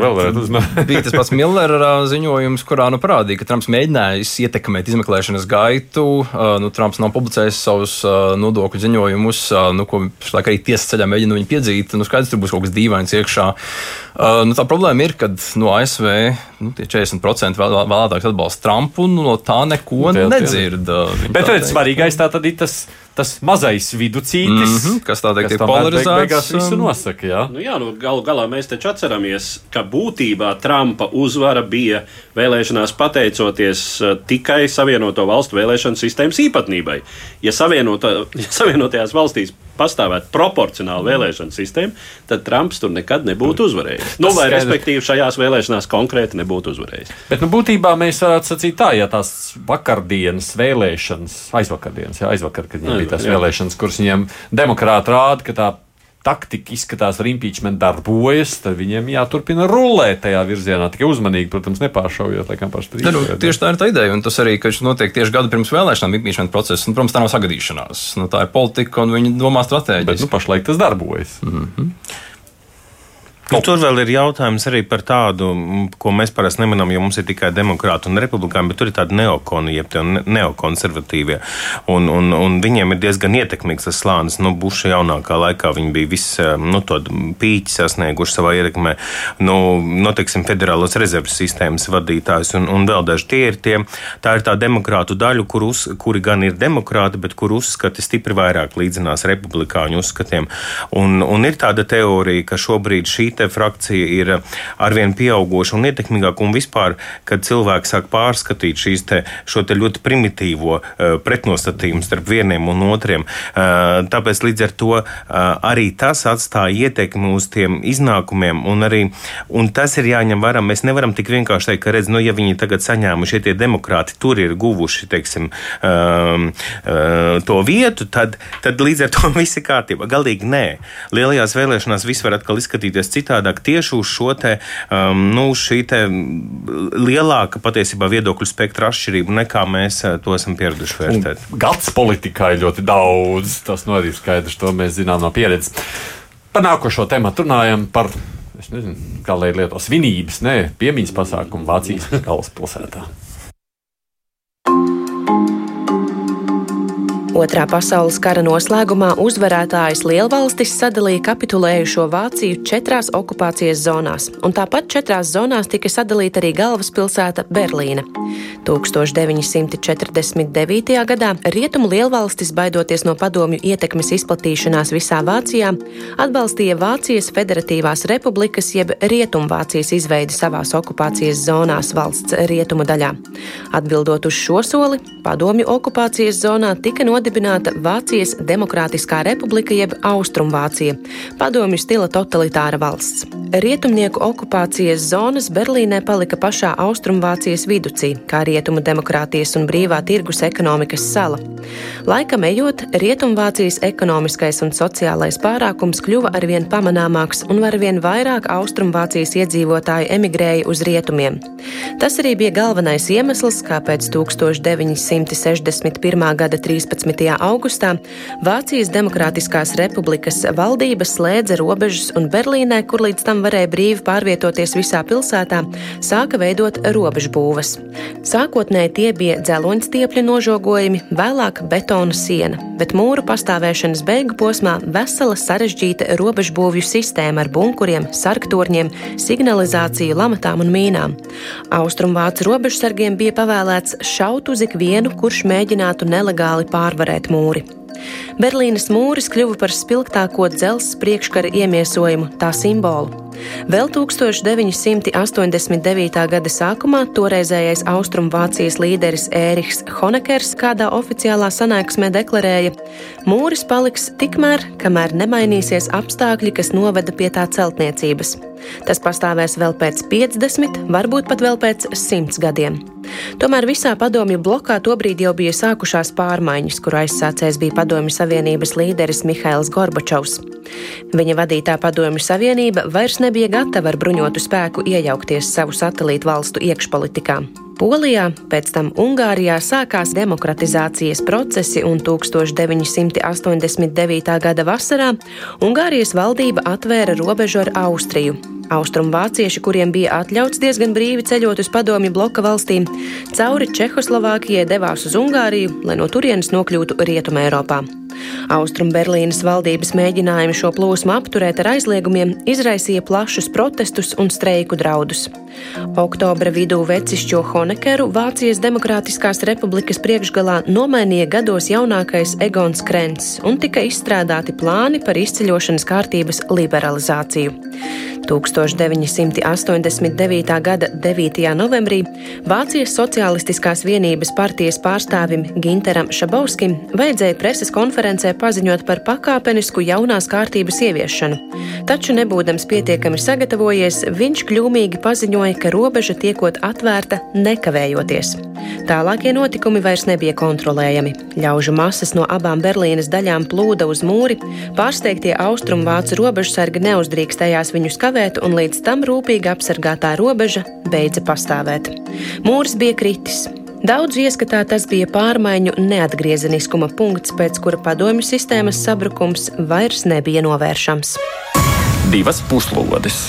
S5: bija tas pats Millera ziņojums, kurā nu, parādīja, ka Trumps mēģinājis ietekmēt izmeklēšanas gaitu. Nu, Trumps nav publicējis savus nodokļu ziņojumus, nu, ko pašlaik arī tiesas ceļā mēģina viņu piedzīt. Nu, skaidrs, tur būs kaut kas dīvains iekšā. Nu, tā problēma ir, ka no ASV nu, 40% vēlētājs atbalsta Trumpu, un no tā neko jā, nedzird.
S3: Bet redz, svarīgais tā tad ir tas tas mazais viducītis, mm -hmm,
S5: kas tādā veidā polarizēts.
S3: Beigās visu nosaka, jā.
S2: Nu, jā, nu, galu galā mēs taču atceramies, ka būtībā Trumpa uzvara bija vēlēšanās pateicoties uh, tikai Savienoto valstu vēlēšanu sistēmas īpatnībai. Ja, savienota, ja Savienotajās valstīs pastāvētu proporcionāla vēlēšana sistēma, tad Trumps tur nekad nebūtu uzvarējis. Nu, vai respektīvi šajās vēlēšanās konkrēti nebūtu uzvarējis.
S3: Bet nu, būtībā mēs varētu sacīt tā, ja tās vakardienas vēlēšanas, aizvakardienas, jā, aizvakar, kad viņiem bija tās jā. vēlēšanas, kuras viņiem demokrāti rāda, ka tā taktika izskatās, ar impeachment darbojas, tad viņiem jāturpina rulēt tajā virzienā. Tikai uzmanīgi, protams, nepāršaujot, laikam, pašu
S5: nu, tieši tā ir tā ideja. Un tas arī, ka šis notiek tieši gadu pirms vēlēšanām, impeachment process. Un, protams, tā nav sagadīšanās. Nu, tā ir politika un viņi domā stratēģiski. Bet
S3: nu, pašlaik tas darbojas. Mm -hmm.
S6: Nu, tur vēl ir jautājums arī par tādu, ko mēs parasti nemanām, jo mums ir tikai demokrāti un republikāni, bet tur ir tādi neokoni, jeb neokonservatīvie. Un, un, un viņiem ir diezgan ietekmīgs tas slānis. Nu, Buša jaunākā laikā viņi bija visi nu, pīķi sasnieguši savā ietekmē. Nu, noteiksim, nu, federālās rezerves sistēmas vadītājs un, un vēl daži tie ir tie. Tā ir tā demokrātu daļa, kur uz, kuri gan ir demokrāti, bet kur uzskati stipri vairāk līdzinās republikāņu uzskatiem. Un, un ir tāda teorija, ka šobrīd šī frakcija ir arvien pieauguša un ietekmīgāka, un vispār, kad cilvēki sāk pārskatīt šīs te, te ļoti primitīvo uh, pretnostatījumu starp vieniem un otriem, uh, tāpēc līdz ar to arī tas atstāja ietekmi uz tiem iznākumiem, un arī un tas ir jāņem vērā. Mēs nevaram tik vienkārši teikt, ka, redz, nu, ja viņi tagad saņēmuši tie demokrāti, tur ir guvuši, teiksim, uh, to vietu, tad, tad līdz ar to viss ir kārtībā. Galīgi nē. Lielajās vēlēšanās viss var atkal izskatīties citādi citādāk tieši uz šo te, um, nu, šī te lielāka patiesībā viedokļu spektra atšķirību nekā mēs uh, to esam pieraduši vērtēt.
S3: Un gads politikā ir ļoti daudz. Tas nu arī skaidrs, to mēs zinām no pieredzes. Par nākošo tematu runājam par, es nezinu, kā lai lieto svinības, ne piemiņas pasākumu Vācijas galvaspilsētā.
S4: Otrā pasaules kara noslēgumā uzvarētājas lielvalstis sadalīja kapitulējušo Vāciju četrās okupācijas zonās, un tāpat četrās zonās tika sadalīta arī galvaspilsēta Berlīne. 1949. gadā rietumu lielvalstis, baidoties no padomju ietekmes izplatīšanās visā Vācijā, atbalstīja Vācijas Federatīvās republikas jeb Rietumvācijas izveidi savās okupācijas zonās valsts rietumu daļā. Atbildot uz šo soli, padomju okupācijas zonā tika nodrošināta nodibināta Vācijas Demokrātiskā republika jeb Austrumvācija, padomju stila totalitāra valsts. Rietumnieku okupācijas zonas Berlīnē palika pašā Austrumvācijas viducī, kā rietumu demokrātijas un brīvā tirgus ekonomikas sala. Laikam ejot, Rietumvācijas ekonomiskais un sociālais pārākums kļuva arvien pamanāmāks un arvien vairāk Austrumvācijas iedzīvotāji emigrēja uz rietumiem. Tas arī bija galvenais iemesls, kāpēc 1961. gada 13. 20. augustā Vācijas Demokrātiskās republikas valdība slēdza robežas un Berlīnē, kur līdz tam varēja brīvi pārvietoties visā pilsētā, sāka veidot robežbūves. Sākotnēji tie bija dzeloņstiepļu nožogojumi, vēlāk betona siena, bet mūru pastāvēšanas beigu posmā vesela sarežģīta robežbūvju sistēma ar bunkuriem, sarktorņiem, signalizāciju, lamatām un mīnām. Austrumvācu robežsargiem bija pavēlēts šaut uz ikvienu, kurš mēģinātu nelegāli pārvarēt uzvarēt mūri. Berlīnes mūris kļuva par spilgtāko dzelzceļa priekškara iemiesojumu, tā simbolu. Vēl 1989. gada sākumā toreizējais Austrumvācijas līderis Ērihs Honekers kādā oficiālā sanāksmē deklarēja, mūris paliks tikmēr, kamēr nemainīsies apstākļi, kas noveda pie tā celtniecības. Tas pastāvēs vēl pēc 50, varbūt pat vēl pēc 100 gadiem. Tomēr visā padomju blokā tobrīd jau bija sākušās pārmaiņas, kur aizsācējs bija Padomju Savienības līderis Mihails Gorbačovs. Viņa vadītā Padomju Savienība vairs nebija gatava ar bruņotu spēku iejaukties savu satelītu valstu iekšpolitikā. Polijā, pēc tam Ungārijā sākās demokratizācijas procesi, un 1989. gada vasarā Ungārijas valdība atvēra robežu ar Austriju. Austrumvācieši, kuriem bija atļauts diezgan brīvi ceļot uz padomju bloka valstīm, cauri Čehoslovākijai devās uz Ungāriju, lai no turienes nokļūtu Rietumē Eiropā. Austrumberlīnas valdības mēģinājumi šo plūsmu apturēt ar aizliegumiem izraisīja plašus protestus un streiku draudus. Oktobra vidū vecišķo Honekeru Vācijas Demokrātiskās republikas priekšgalā nomainīja gados jaunākais Egons Krents un tika izstrādāti plāni par izceļošanas kārtības liberalizāciju. 1989. gada 9. novembrī Vācijas Socialistiskās vienības partijas pārstāvim Ginteram Šabauskim vajadzēja preses konferencē paziņot par pakāpenisku jaunās kārtības ieviešanu. Taču, nebūdams pietiekami sagatavojies, viņš kļūmīgi paziņoja, ka robeža tiekot atvērta nekavējoties. Tālākie notikumi vairs nebija kontrolējami. Ļaužu masas no abām Berlīnes daļām plūda uz mūri, pārsteigtie austrumvācu robežsargi neuzdrīkstējās viņus kavēt un līdz tam rūpīgi apsargātā robeža beidza pastāvēt. Mūris bija kritis. Daudzu ieskatā tas bija pārmaiņu neatgriezeniskuma punkts, pēc kura padomju sistēmas sabrukums vairs nebija novēršams.
S1: Divas puslodes.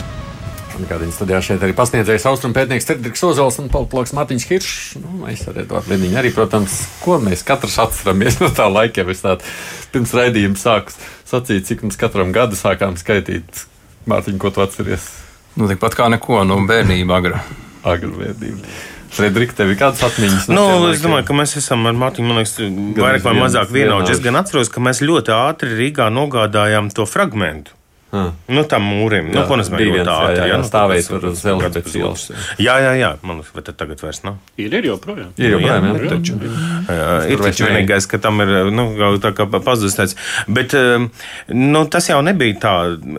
S3: Gadiņas studijā šeit arī pasniedzējis austrumu pētnieks Cedriks Ozols un politologs Mārtiņš Kiršs. Nu, mēs ar Eduardu Liniņu arī, protams, ko mēs katrs atceramies no tā laika, ja es tādu pirms raidījuma sāku sacīt, cik mums katram gadu sākām skaitīt Mārtiņ, ko tu atceries?
S5: Nu, tikpat kā neko no bērnība agra.
S3: Agra bērnība. Fredrika, tev ir kādas atmiņas?
S6: No nu, es domāju, ka mēs esam ar Mārtiņu, man liekas, vairāk vai mazāk vienaudži. Es gan atceros, ka mēs ļoti ātri Rīgā nogādājām to fragmentu. Hmm. Nu, tam mūrim. Jā, nu, ko nozīmē ļoti ātri? Jā, jā, jā,
S3: nu, stāvēt tur uz Elizabeth ielas.
S6: Jā, jā, jā. Man liekas, bet tagad vairs nav.
S2: Ir, ir joprojām.
S3: Ir joprojām, jā.
S6: jā, taču, jā ir taču vienīgais, ka tam ir, nu, tā kā pazudis tāds. Bet, nu, tas jau nebija tā,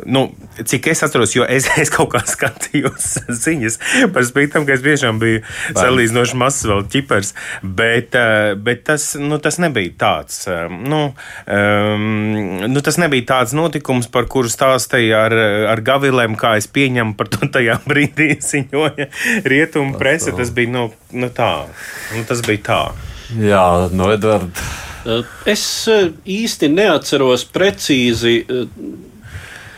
S6: nu, cik es atceros, jo es, es kaut kā skatījos ziņas par spīti tam, ka es tiešām biju salīdzinoši mazs vēl ķipars, bet, uh, bet tas, nu, tas nebija tāds. Uh, nu, um, nu, tas nebija tāds notikums, par kuru stāstīja ar, ar gavilēm, kā es pieņemu par to tajā brīdī ziņoja rietumu presa. Tas bija nu, nu tā. Nu, tas bija tā.
S3: Jā, no Edvards.
S2: Es īsti neatceros precīzi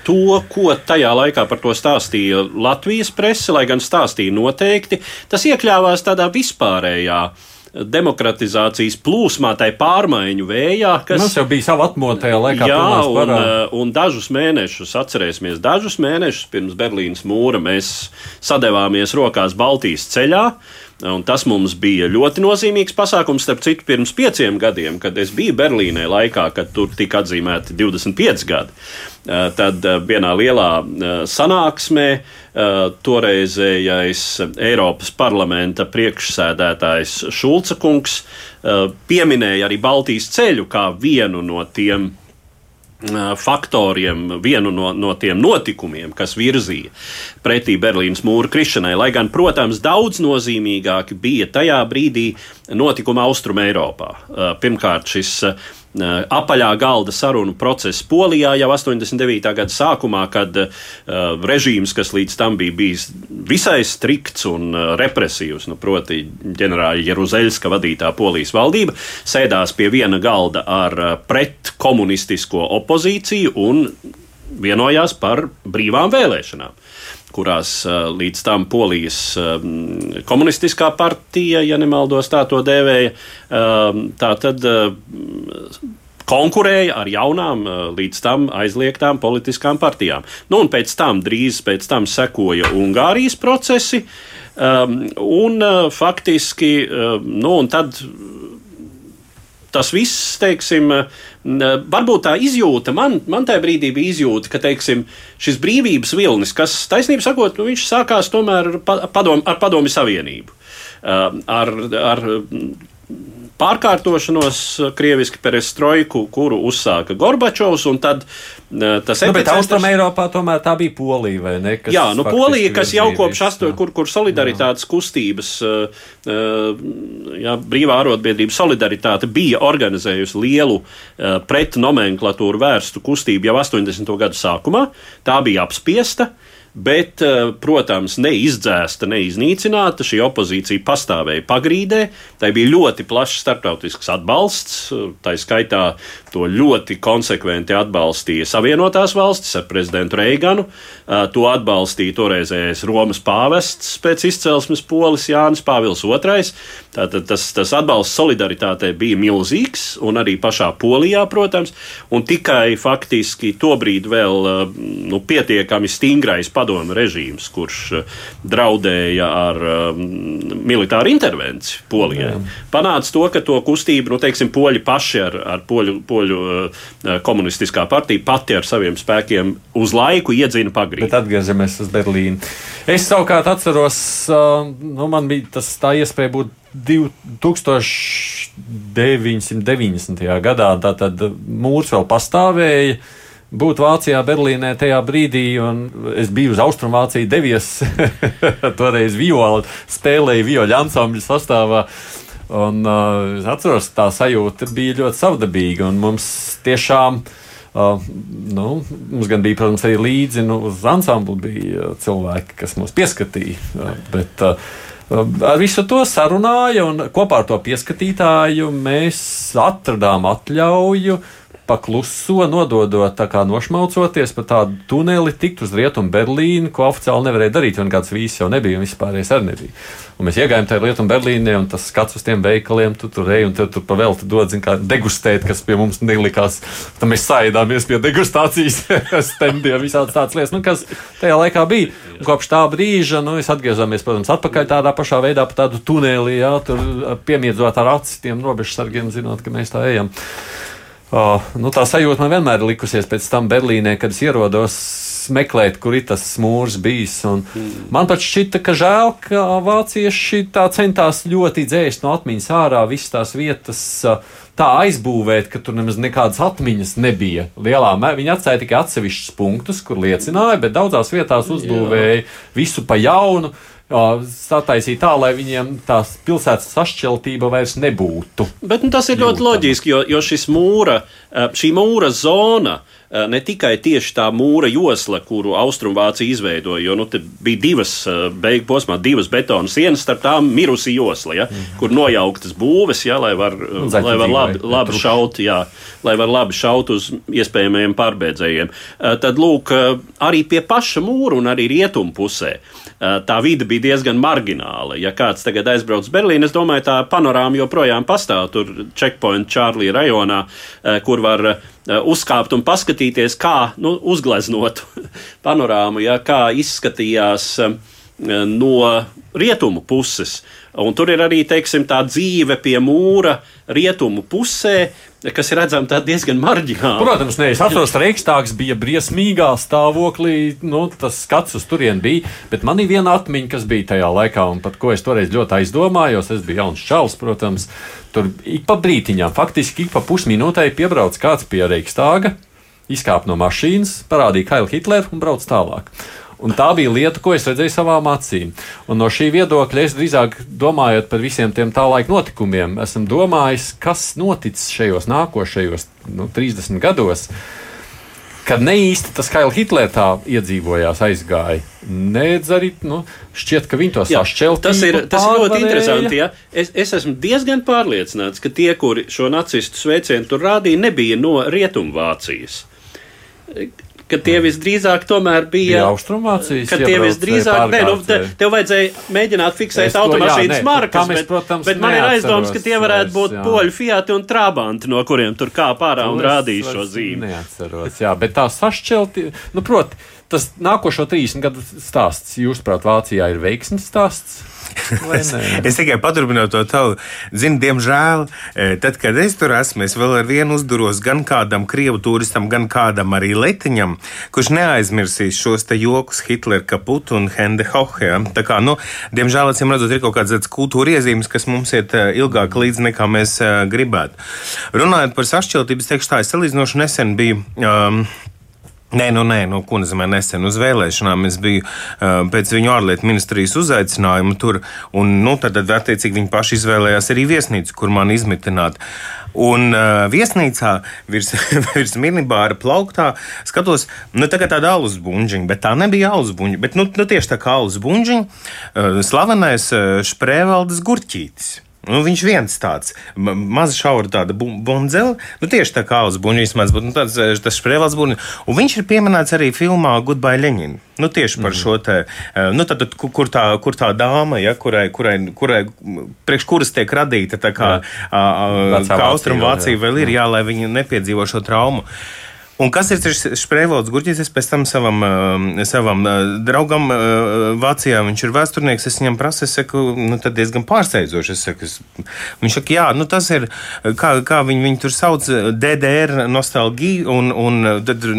S2: to, ko tajā laikā par to stāstīja Latvijas presa, lai gan stāstīja noteikti. Tas iekļāvās tādā vispārējā demokratizācijas plūsmā, tai pārmaiņu vējā, kas
S3: Mums jau bija sava atmodu tajā laikā.
S2: Jā, un, un dažus mēnešus, atcerēsimies, dažus mēnešus pirms Berlīnas mūra mēs sadevāmies rokās Baltijas ceļā. Un tas mums bija ļoti nozīmīgs pasākums, starp citu, pirms pieciem gadiem, kad es biju Berlīnē, laikā, kad tur tika atzīmēti 25 gadi. Tad vienā lielā sanāksmē toreizējais Eiropas parlamenta priekšsēdētājs Šulca kungs pieminēja arī Baltijas ceļu kā vienu no tiem faktoriem, vienu no, no tiem notikumiem, kas virzīja pretī Berlīnas mūra krišanai. Lai gan, protams, daudz nozīmīgāki bija tajā brīdī notikumi Austrum Eiropā. Pirmkārt, šis apaļā galda sarunu process Polijā jau 89. gada sākumā, kad uh, režīms, kas līdz tam bija bijis visai strikts un represīvs, nu, proti, ģenerāļa Jeruzeļska vadītā Polijas valdība, sēdās pie viena galda ar pretkomunistisko opozīciju un vienojās par brīvām vēlēšanām kurās līdz tam Polijas komunistiskā partija, ja nemaldos, tā to dēvēja, tā tad konkurēja ar jaunām, līdz tam aizliegtām politiskām partijām. Nu, un pēc tam, drīz pēc tam, sekoja Ungārijas procesi, un faktiski, nu, un tad tas viss, teiksim, varbūt tā izjūta, man, man tajā brīdī bija izjūta, ka teiksim, šis brīvības vilnis, kas taisnība sakot, nu, viņš sākās tomēr ar padomu, ar padomu savienību. Ar, ar pārkārtošanos, krieviski perestroiku, kuru uzsāka Gorbačovs. Tad
S3: uh, tas. Nu, bet Austrum Eiropā tomēr tā bija Polija, vai ne?
S2: Jā, nu Polija, kas jau kopš astoņu, kur, kur solidaritātes jā. kustības, uh, jā, brīvā arotbiedrība solidaritāte bija organizējusi lielu uh, pret nomenklatūru vērstu kustību jau 80. gadu sākumā. Tā bija apspiesta. Bet, eh, protams, neizdzēsta, neiznīcināta. Šī opozīcija pastāvēja pagrīdē. Tai bija ļoti plašs starptautisks atbalsts. Tā skaitā to ļoti konsekventi atbalstīja Savienotās valstis ar prezidentu Reiganu. Eh, to atbalstīja toreizējais Romas pāvests pēc izcelsmes polis Jānis Pāvils II. Tātad tas, tas atbalsts solidaritātei bija milzīgs, un arī pašā Polijā, protams, un tikai faktiski tobrīd vēl eh, nu, pietiekami stingrais padomu režīms, kurš eh, draudēja ar um, militāru intervenciju Polijai. Jā. Panāca to, ka to kustību, nu, teiksim, poļi paši ar, ar poļu, poļu uh, komunistiskā partija pati ar saviem spēkiem uz laiku iedzina pagrīdi.
S3: Bet atgriežamies uz Berlīnu. Es savukārt atceros, uh, nu, man bija tas tā iespēja būt 1990. gadā, tad mūrs vēl pastāvēja būt Vācijā, Berlīnē tajā brīdī, un es biju uz Austrumvāciju devies. Toreiz viola spēlēja vioļu ansambļu sastāvā. Un, uh, es atceros, tā sajūta bija ļoti savdabīga. Mums tiešām, uh, nu, mums gan bija, protams, arī līdzi nu, uz ansamblu bija cilvēki, kas mūs pieskatīja. Uh, bet, uh, Ar visu to sarunāju, un kopā ar to pieskatītāju mēs atradām atļauju uh, pakluso, nododot, tā kā nošmaucoties pa tādu tuneli, tikt uz rietumu Berlīnu, ko oficiāli nevarēja darīt, jo kāds vīzis jau nebija un vispārējais arī nebija. Un mēs iegājām tajā rietumu Berlīnē, un tas skats uz tiem veikaliem, tu tur ej un tur, tur pavēlti dod, zin, kā degustēt, kas pie mums nelikās. Tad mēs saidāmies pie degustācijas standiem, visādas tādas lietas, nu, kas tajā laikā bija. Un kopš tā brīža, nu, mēs atgriezāmies, protams, atpakaļ tādā pašā veidā, pa tādu tunelī, jā, tur piemiedzot ar aci tiem robežsargiem, zinot, ka mēs tā ejam. Uh, nu, tā sajūta man vienmēr ir likusies pēc tam Berlīnē, kad es ierodos meklēt, kur ir tas mūrs bijis. Mm. Man pat šķita, ka žēl, ka vācieši tā centās ļoti dzēst no atmiņas ārā visas tās vietas. Tā aizbūvēt, ka tur nemaz nekādas atmiņas nebija. Lielā mērā viņi atstāja tikai atsevišķus punktus, kur liecināja, bet daudzās vietās uzbūvēja Jā. visu pa jaunu sataisīt tā, lai viņiem tās pilsētas sašķeltība vairs nebūtu.
S2: Bet nu, tas ir ļoti loģiski, jo, jo šis mūra, šī mūra zona ne tikai tieši tā mūra josla, kuru Austrumvācija izveidoja, jo nu, bija divas beigu posmā, divas betona sienas, starp tām mirusi josla, ja, mm kur nojauktas būves, ja, lai var, Zaļ lai var labi, labi šaut, jā, lai var labi šaut uz iespējamajiem pārbēdzējiem. Tad lūk, arī pie paša mūra un arī rietumu pusē tā vide bija diezgan margināla. Ja kāds tagad aizbrauc uz Berlīnu, es domāju, tā panorāma joprojām pastāv tur checkpoint Čārlī rajonā, kur var uzkāpt un paskatīties, kā nu, uzgleznot panorāmu, ja, kā izskatījās no rietumu puses. Un tur ir arī teiksim, tā dzīve pie mūra rietumu pusē, kas ir redzama diezgan marģināli.
S3: Protams, atceros, ka Reikstāgs bija briesmīgā stāvoklī. Nu, tas skats uz turieni bija. Bet man ir viena atmiņa, kas bija tajā laikā, un par ko es toreiz ļoti aizdomājos. Es biju jauns čalis, protams. Tur ik pa brītiņām, faktiski ik pa pusminūtei piebrauc kāds pie Reikstāga, izkāpa no mašīnas, parādīja Kailu Hitleru un brauc tālāk. Un tā bija lieta, ko es redzēju savām acīm. Un no šī viedokļa es drīzāk domājot par visiem tiem tā laika notikumiem, esmu domājis, kas noticis šajos nākošajos nu, 30 gados. Kad ne īsti tas Kaila Hitlers tā iedzīvojās, aizgāja. Nē, arī nu, šķiet, ka viņi to sašķelti.
S2: Tas ir, tas ir ļoti interesanti. Ja? Es, es esmu diezgan pārliecināts, ka tie, kuri šo nacistu sveicienu tur rādīja, nebija no Rietumvācijas ka tie visdrīzāk tomēr bija,
S3: bija Austrumvācijas.
S2: Ka tie visdrīzāk, nē, nu, te, tev vajadzēja mēģināt fiksēt to, automašīnas jā, nē, markas, bet, protams, bet man ir aizdoms, ka tie varētu būt jā. poļu Fiat un Trabanti, no kuriem tur kā pārā un rādīja šo zīmi.
S3: Neatceros, jā, bet tā sašķelti, nu, proti, tas nākošo 30 gadu stāsts, jūsuprāt, Vācijā ir veiksmes stāsts?
S6: es, es tikai paturpinu to tavu. Zinu, diemžēl, e, tad, kad es tur esmu, es vēl ar vienu uzduros gan kādam krievu turistam, gan kādam arī letiņam, kurš neaizmirsīs šos te jokus Hitler, Kaputu un Hende Hohe. Ja? Tā kā, nu, diemžēl, acīm redzot, ir kaut kādas kultūra iezīmes, kas mums iet e, ilgāk līdzi nekā mēs e, gribētu. Runājot par sašķeltību, es teikšu tā, es salīdzinoši nesen biju. Um, Nē, nu, nē, nu, ko nozīmē nesen uz vēlēšanām. Es biju uh, pēc viņu ārlietu ministrijas uzaicinājuma tur, un nu, tad, tad, attiecīgi, viņi paši izvēlējās arī viesnīcu, kur man izmitināt. Un uh, viesnīcā virs, virs minibāra plauktā skatos, nu, tā kā tāda alus buļģiņa, bet tā nebija alus. Bet nu, nu, tieši tā kā alus buļģiņa, uh, slavenais uh, Šprēvaldes gurķītis. Nu, viņš viens tāds mazs, šaura tāda bundzele, nu, tieši tā kā uz buļbuļs mēdz būt nu, tāds, eh, tas sprēvels buļbuļs. Un viņš ir pieminēts arī filmā Goodbye Lenin. Nu, tieši par mm. šo te, eh, nu, tad, kur, tā, kur tā dāma, ja, kurai, kurai, kurai, priekš kuras tiek radīta tā kā, kā Austrumvācija vēl ir, jā, lai viņi nepiedzīvo šo traumu. Uh, Un kas ir šis Šprēvalds Gurķis? Es pēc tam savam, uh, savam uh, draugam uh, Vācijā, viņš ir vēsturnieks, es viņam prasu, es saku, nu, tad diezgan pārsteidzoši. Es saku, es, viņš saka, jā, nu tas ir, kā, kā viņi, viņi tur sauc DDR nostalģiju un, un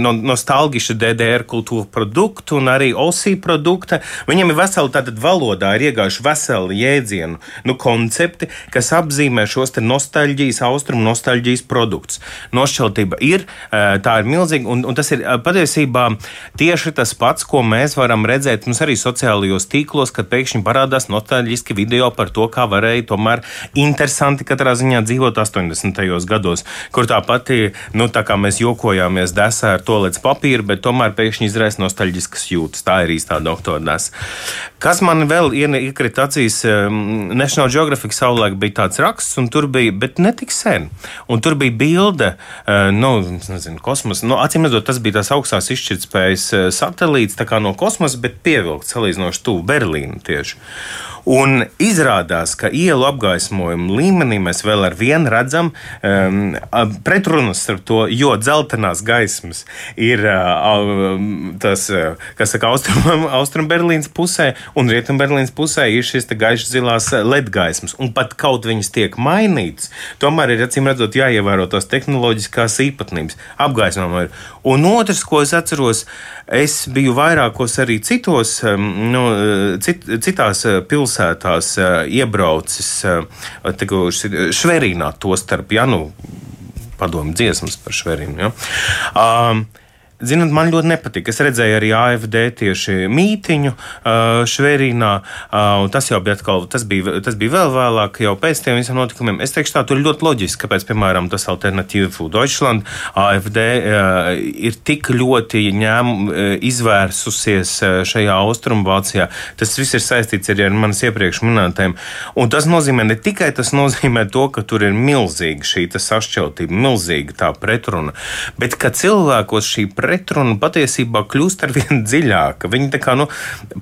S6: no, nostalģišu DDR kultūra produktu un arī OSI produkta. Viņam ir veseli tātad valodā ir iegājuši veseli jēdzienu, nu, koncepti, kas apzīmē šos te nostalģijas, austrumu nostalģijas produktus. Nošķeltība ir, tā ir milzīgi. Un, un tas ir patiesībā tieši tas pats, ko mēs varam redzēt mums arī sociālajos tīklos, kad pēkšņi parādās nostalģiski video par to, kā varēja tomēr interesanti katrā ziņā dzīvot 80. gados, kur tā pati, nu, tā kā mēs jokojāmies desā ar to līdz papīru, bet tomēr pēkšņi izraisa nostalģiskas jūtas. Tā ir īstā doktordās. Kas man vēl iekrita acīs, National Geographic savulaik bija tāds raksts, un tur bija, bet ne tik sen, un tur bija bilde, nu, nezinu, kosmosa kosmosa. Nu, acīm redzot, tas bija tās augstās izšķirtspējas eh, satelīts no kosmosa, bet pievilkts salīdzinoši tuvu Berlīnu tieši. Un izrādās, ka ielu apgaismojuma līmenī mēs vēl ar vienu redzam um, pretrunas starp to, jo dzeltenās gaismas ir uh, tas, kas saka, austrum, austrum Berlīnas pusē, un rietum Berlīnas pusē ir šis gaišs zilās LED gaismas. Un pat kaut viņas tiek mainītas, tomēr ir acīm redzot jāievēro tās tehnoloģiskās īpatnības. Apgaismojums zināmā mērā. Un otrs, ko es atceros, es biju vairākos arī citos, nu, cit, citās pilsētās iebraucis, Šverīnā to starp, ja nu, padomu dziesmas par Šverīnu. Ja. Um, Zinot, man ļoti nepatika. Es redzēju arī AFD tieši mītiņu uh, Šverīnā. Uh, tas jau bija atkal, tas bija, tas bija vēl vēlāk, jau pēc tiem visiem notikumiem. Es teikšu, tā tur ir ļoti loģiski, kāpēc, piemēram, tas Alternatīva Food Deutschland AFD uh, ir tik ļoti ņēm, izvērsusies šajā Austrumvācijā. Tas viss ir saistīts arī ar manas iepriekš minētajiem. Un tas nozīmē ne tikai tas nozīmē to, ka tur ir milzīga šī sašķeltība, milzīga tā pretruna, bet ka cilvēkos šī pretruna pretruna patiesībā kļūst ar vien dziļāka. Viņi tā kā nu,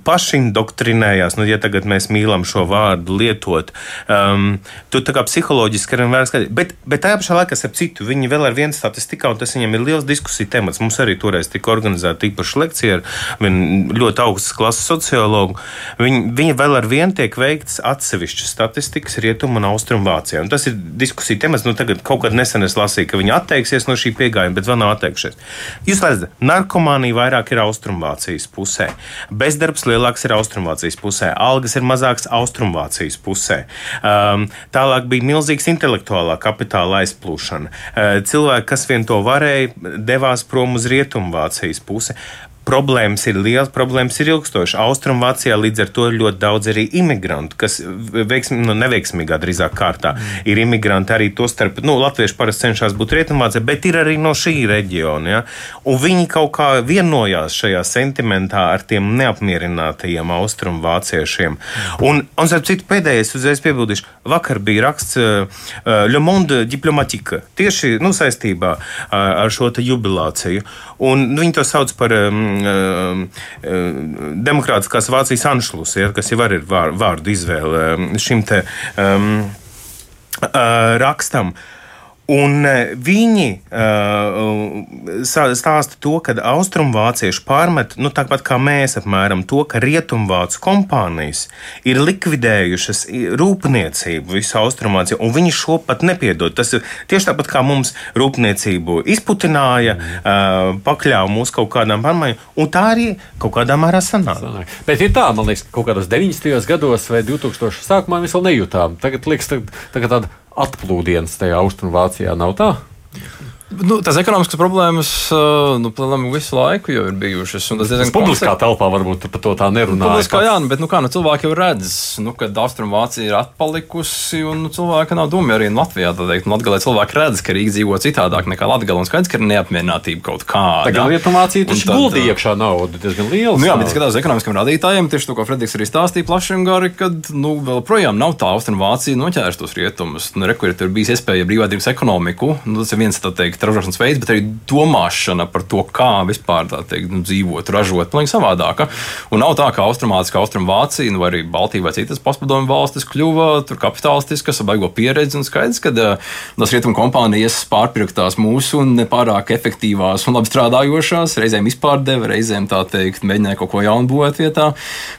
S6: paši indoktrinējās, nu, ja tagad mēs mīlam šo vārdu lietot. Um, tu tā kā psiholoģiski arī vairs skaties. Bet, bet tajā pašā laikā, ap citu, viņi vēl ar vienu statistikā, un tas viņiem ir liels diskusiju temats. Mums arī toreiz tika organizēta īpaša lekcija ar ļoti augstas klases sociologu. Viņi, viņi vēl ar vienu tiek veikts atsevišķas statistikas rietumu un austrumu Vācijā. Un tas ir diskusija temats. Nu, tagad kaut kad nesen es lasīju, ka viņi atteiksies no šī pieejama, bet vēl nav atteikšies. Jūs Tātad narkomānija vairāk ir Austrumvācijas pusē, bezdarbs lielāks ir Austrumvācijas pusē, algas ir mazākas Austrumvācijas pusē. Um, tālāk bija milzīgs intelektuālā kapitāla aizplūšana. Uh, cilvēki, kas vien to varēja, devās prom uz Rietumvācijas pusi problēmas ir liels, problēmas ir ilgstošas. Austrumvācijā līdz ar to ir ļoti daudz arī imigrantu, kas veiksmi, nu, neveiksmīgā drīzāk kārtā ir imigranti arī to starp, nu, latvieši parasti cenšas būt rietumvācijā, bet ir arī no šī reģiona. Ja? Un viņi kaut kā vienojās šajā sentimentā ar tiem neapmierinātajiem austrumvāciešiem. Un, un starp citu, pēdējais uzreiz piebildīšu, vakar bija raksts uh, Le Monde Diplomatique tieši nu, saistībā uh, ar šo jubilāciju. Un, nu, viņi to sauc par um, demokrātiskās Vācijas anšlus, ja, kas jau ir vārdu izvēle um, šim te um, uh, rakstam. Uh, Un e, viņi uh, stāsta to, ka austrumvācieši pārmet, nu, tāpat kā mēs, apmēram to, ka rietumvācu kompānijas ir likvidējušas rūpniecību visu austrumvāciju, un viņi šo pat nepiedod. Tas ir tieši tāpat kā mums rūpniecību izputināja, uh, pakļāva mūs kaut kādām pārmaiņām, un tā arī kaut kādā mērā sanāk.
S3: Bet ir tā, man liekas, ka kaut kādos 90. gados vai 2000. sākumā mēs vēl nejūtām. Tagad liekas, tagad, tagad tāda atplūdienas tajā Austrumvācijā nav tā?
S5: Nu, tās ekonomiskas problēmas nu, visu laiku jau ir bijušas. Tas
S3: diezgan publiskā konsek... telpā varbūt par to tā nerunā.
S5: Publiskā, jā, nu, bet nu, kā, nu, cilvēki jau redz, nu, ka Austrumvācija ir atpalikusi un nu, cilvēki nav doma arī Latvijā. Teikt, nu, Latgalē cilvēki redz, ka Rīga dzīvo citādāk nekā Latgalē un skaidrs, ka ir neapmierinātība kaut kāda.
S3: Tā Rietumvācija taču guldi iekšā naudu diezgan liela.
S5: Nu, jā, bet skatās ekonomiskiem rādītājiem, tieši to, ko Frederiks arī stāstīja plaši un gari, kad nu, vēl projām nav tā Austrumvācija noķērs tos rietumus. Nu, Rekur, tur bijis iespēja brīvādības ekonomiku. Nu, tas ir viens, tā teikt, ražošanas veids, bet arī domāšana par to, kā vispār teikt, nu, dzīvot, ražot, pilnīgi savādāka. Un nav tā, ka Austrumācija, ka Austrumvācija, nu, vai arī Baltija vai citas postpadomu valstis kļuva kapitalistiskas, baigo pieredzi un skaidrs, ka uh, tas rietumu kompānijas pārpirktās mūsu nepārāk efektīvās un labi strādājošās, reizēm izpārdeva, reizēm tā teikt, mēģināja kaut ko jaunu būvēt vietā.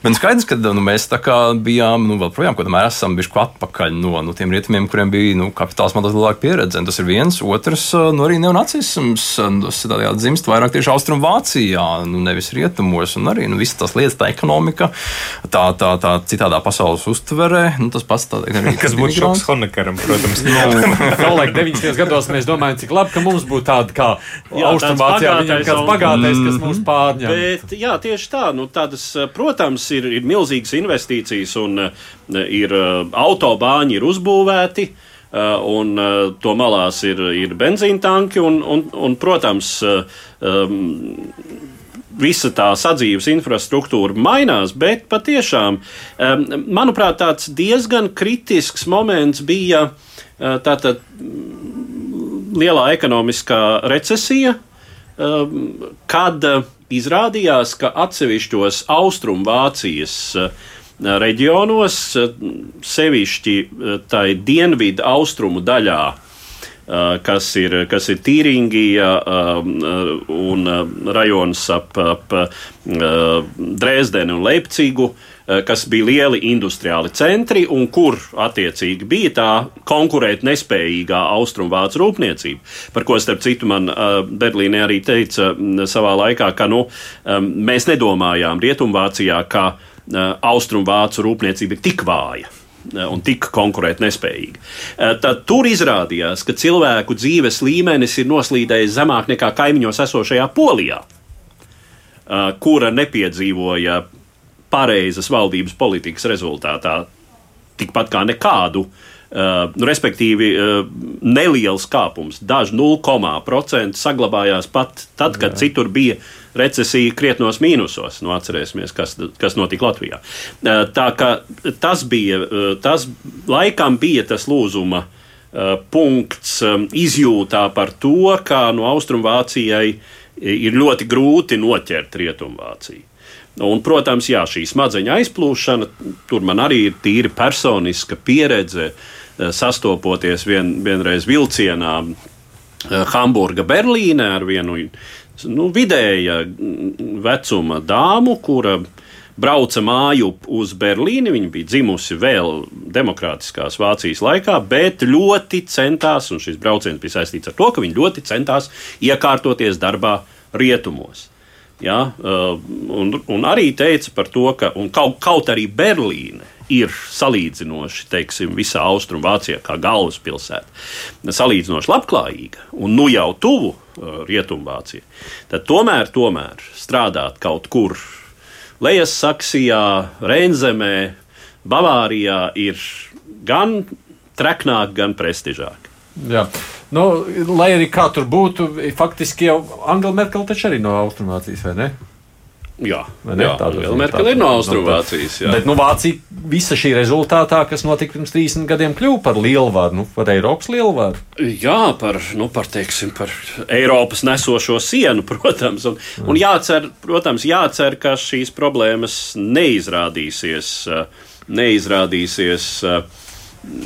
S5: Bet skaidrs, ka nu, mēs tā kā bijām, nu, vēl projām, kaut kādā esam bijuši atpakaļ no nu, tiem rietumiem, kuriem bija nu, kapitāls mazliet lielāka pieredze. Tas ir viens, otrs, nu, arī neonacisms tādējādi dzimst vairāk tieši Austrumvācijā, nu, nevis rietumos. Un arī nu, visas tās lietas, tā ekonomika, tā, tā, tā citādā pasaules uztverē, nu, tas pats tā,
S6: arī. Kas būtu šoks Honekaram, protams.
S3: Savulaik 90. gados mēs domājam, cik labi, ka mums būtu tāda kā Austrumvācijā, viņam kāds pagātnējs, kas mūs pārņem.
S2: Bet, jā, tieši tā, nu, tādas, protams, ir, ir milzīgas investīcijas un uh, ir uh, autobāņi ir uzbūvēti. Uh, un uh, to malās ir, ir benzīna tanki, un, un, un protams, uh, um, visa tā sadzīves infrastruktūra mainās, bet patiešām, um, manuprāt, tāds diezgan kritisks moments bija tātad lielā ekonomiskā recesija, um, kad izrādījās, ka atsevišķos Austrumvācijas uh, reģionos, sevišķi eh, tai dienvidu austrumu daļā, eh, kas ir, kas ir Tīringija eh, un rajons ap, ap Dresdeni un Leipcigu, kas bija lieli industriāli centri un kur attiecīgi bija tā konkurēt nespējīgā austrumvācu rūpniecība, par ko starp citu man Berlīnē arī teica savā laikā, ka nu, mēs nedomājām Rietumvācijā, ka austrumvācu rūpniecība ir tik vāja un tik konkurētnespējīga. Tad tur izrādījās, ka cilvēku dzīves līmenis ir noslīdējis zemāk nekā kaimiņos esošajā Polijā, kura nepiedzīvoja pareizas valdības politikas rezultātā tikpat kā nekādu. Uh, respektīvi, neliels kāpums, daži 0,5% saglabājās pat tad, kad Jā. citur bija recesija krietnos mīnusos. Nu, atcerēsimies, kas, kas notika Latvijā. Uh, tā kā tas bija, uh, tas laikam bija tas lūzuma uh, punkts um, izjūtā par to, ka no Austrumvācijai ir ļoti grūti noķert Rietumvāciju. Un, protams, jā, šī smadzeņa aizplūšana, tur man arī ir tīri personiska pieredze, eh, sastopoties vien, vienreiz vilcienā eh, Hamburga, Berlīnē ar vienu nu, vidēja vecuma dāmu, kura brauca māju uz Berlīni. Viņa bija dzimusi vēl demokrātiskās Vācijas laikā, bet ļoti centās, un šis brauciens bija saistīts ar to, ka viņa ļoti centās iekārtoties darbā rietumos. Ja, uh, un, un arī teica par to, ka kaut, kaut arī Berlīne ir salīdzinoši, teiksim, visā Austrumvācijā, kā galvaspilsēta, salīdzinoši labklājīga un nu jau tuvu uh, Rietumvācijai, tad tomēr, tomēr strādāt kaut kur Lejas Saksijā, Reinzemē, Bavārijā ir gan treknāk, gan prestižāk.
S3: Jā. Nu, lai arī kā tur būtu, faktiski jau Angela Merkel taču arī no Austrumvācijas, vai ne?
S2: Jā, jā Angela Merkel ir no Austrumvācijas. Jā.
S3: Bet nu, Vācija visa šī rezultātā, kas notika pirms 30 gadiem, kļuva par lielvaru, nu, par Eiropas lielvaru.
S2: Jā, par, nu, par, teiksim, par Eiropas nesošo sienu, protams. Un, un jācer, protams, jācer, ka šīs problēmas neizrādīsies. neizrādīsies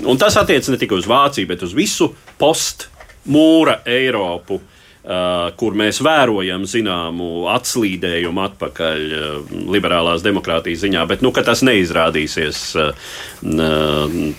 S2: Un tas attiecas ne tikai uz Vāciju, bet uz visu postmūra Eiropu. Uh, kur mēs vērojam zināmu atslīdējumu atpakaļ uh, liberālās demokrātijas ziņā, bet nu, tas neizrādīsies uh,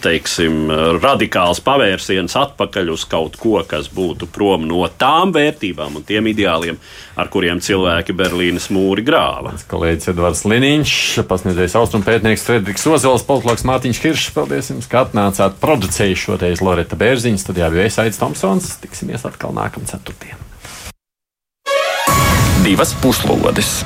S2: teiksim, radikāls pavērsiens atpakaļ uz kaut ko, kas būtu prom no tām vērtībām un tiem ideāliem, ar kuriem cilvēki Berlīnas mūri grāva.
S3: Kolēģis Edvards Liniņš, pasniedzējs austrumpētnieks Frederiks Ozels, politologs Mārtiņš Kiršs, paldies jums, ka atnācāt producēju šoreiz Loreta Bērziņa studijā bija Aits Tomsons. Tiksimies atkal nākamā ceturtdienā divas puslodes.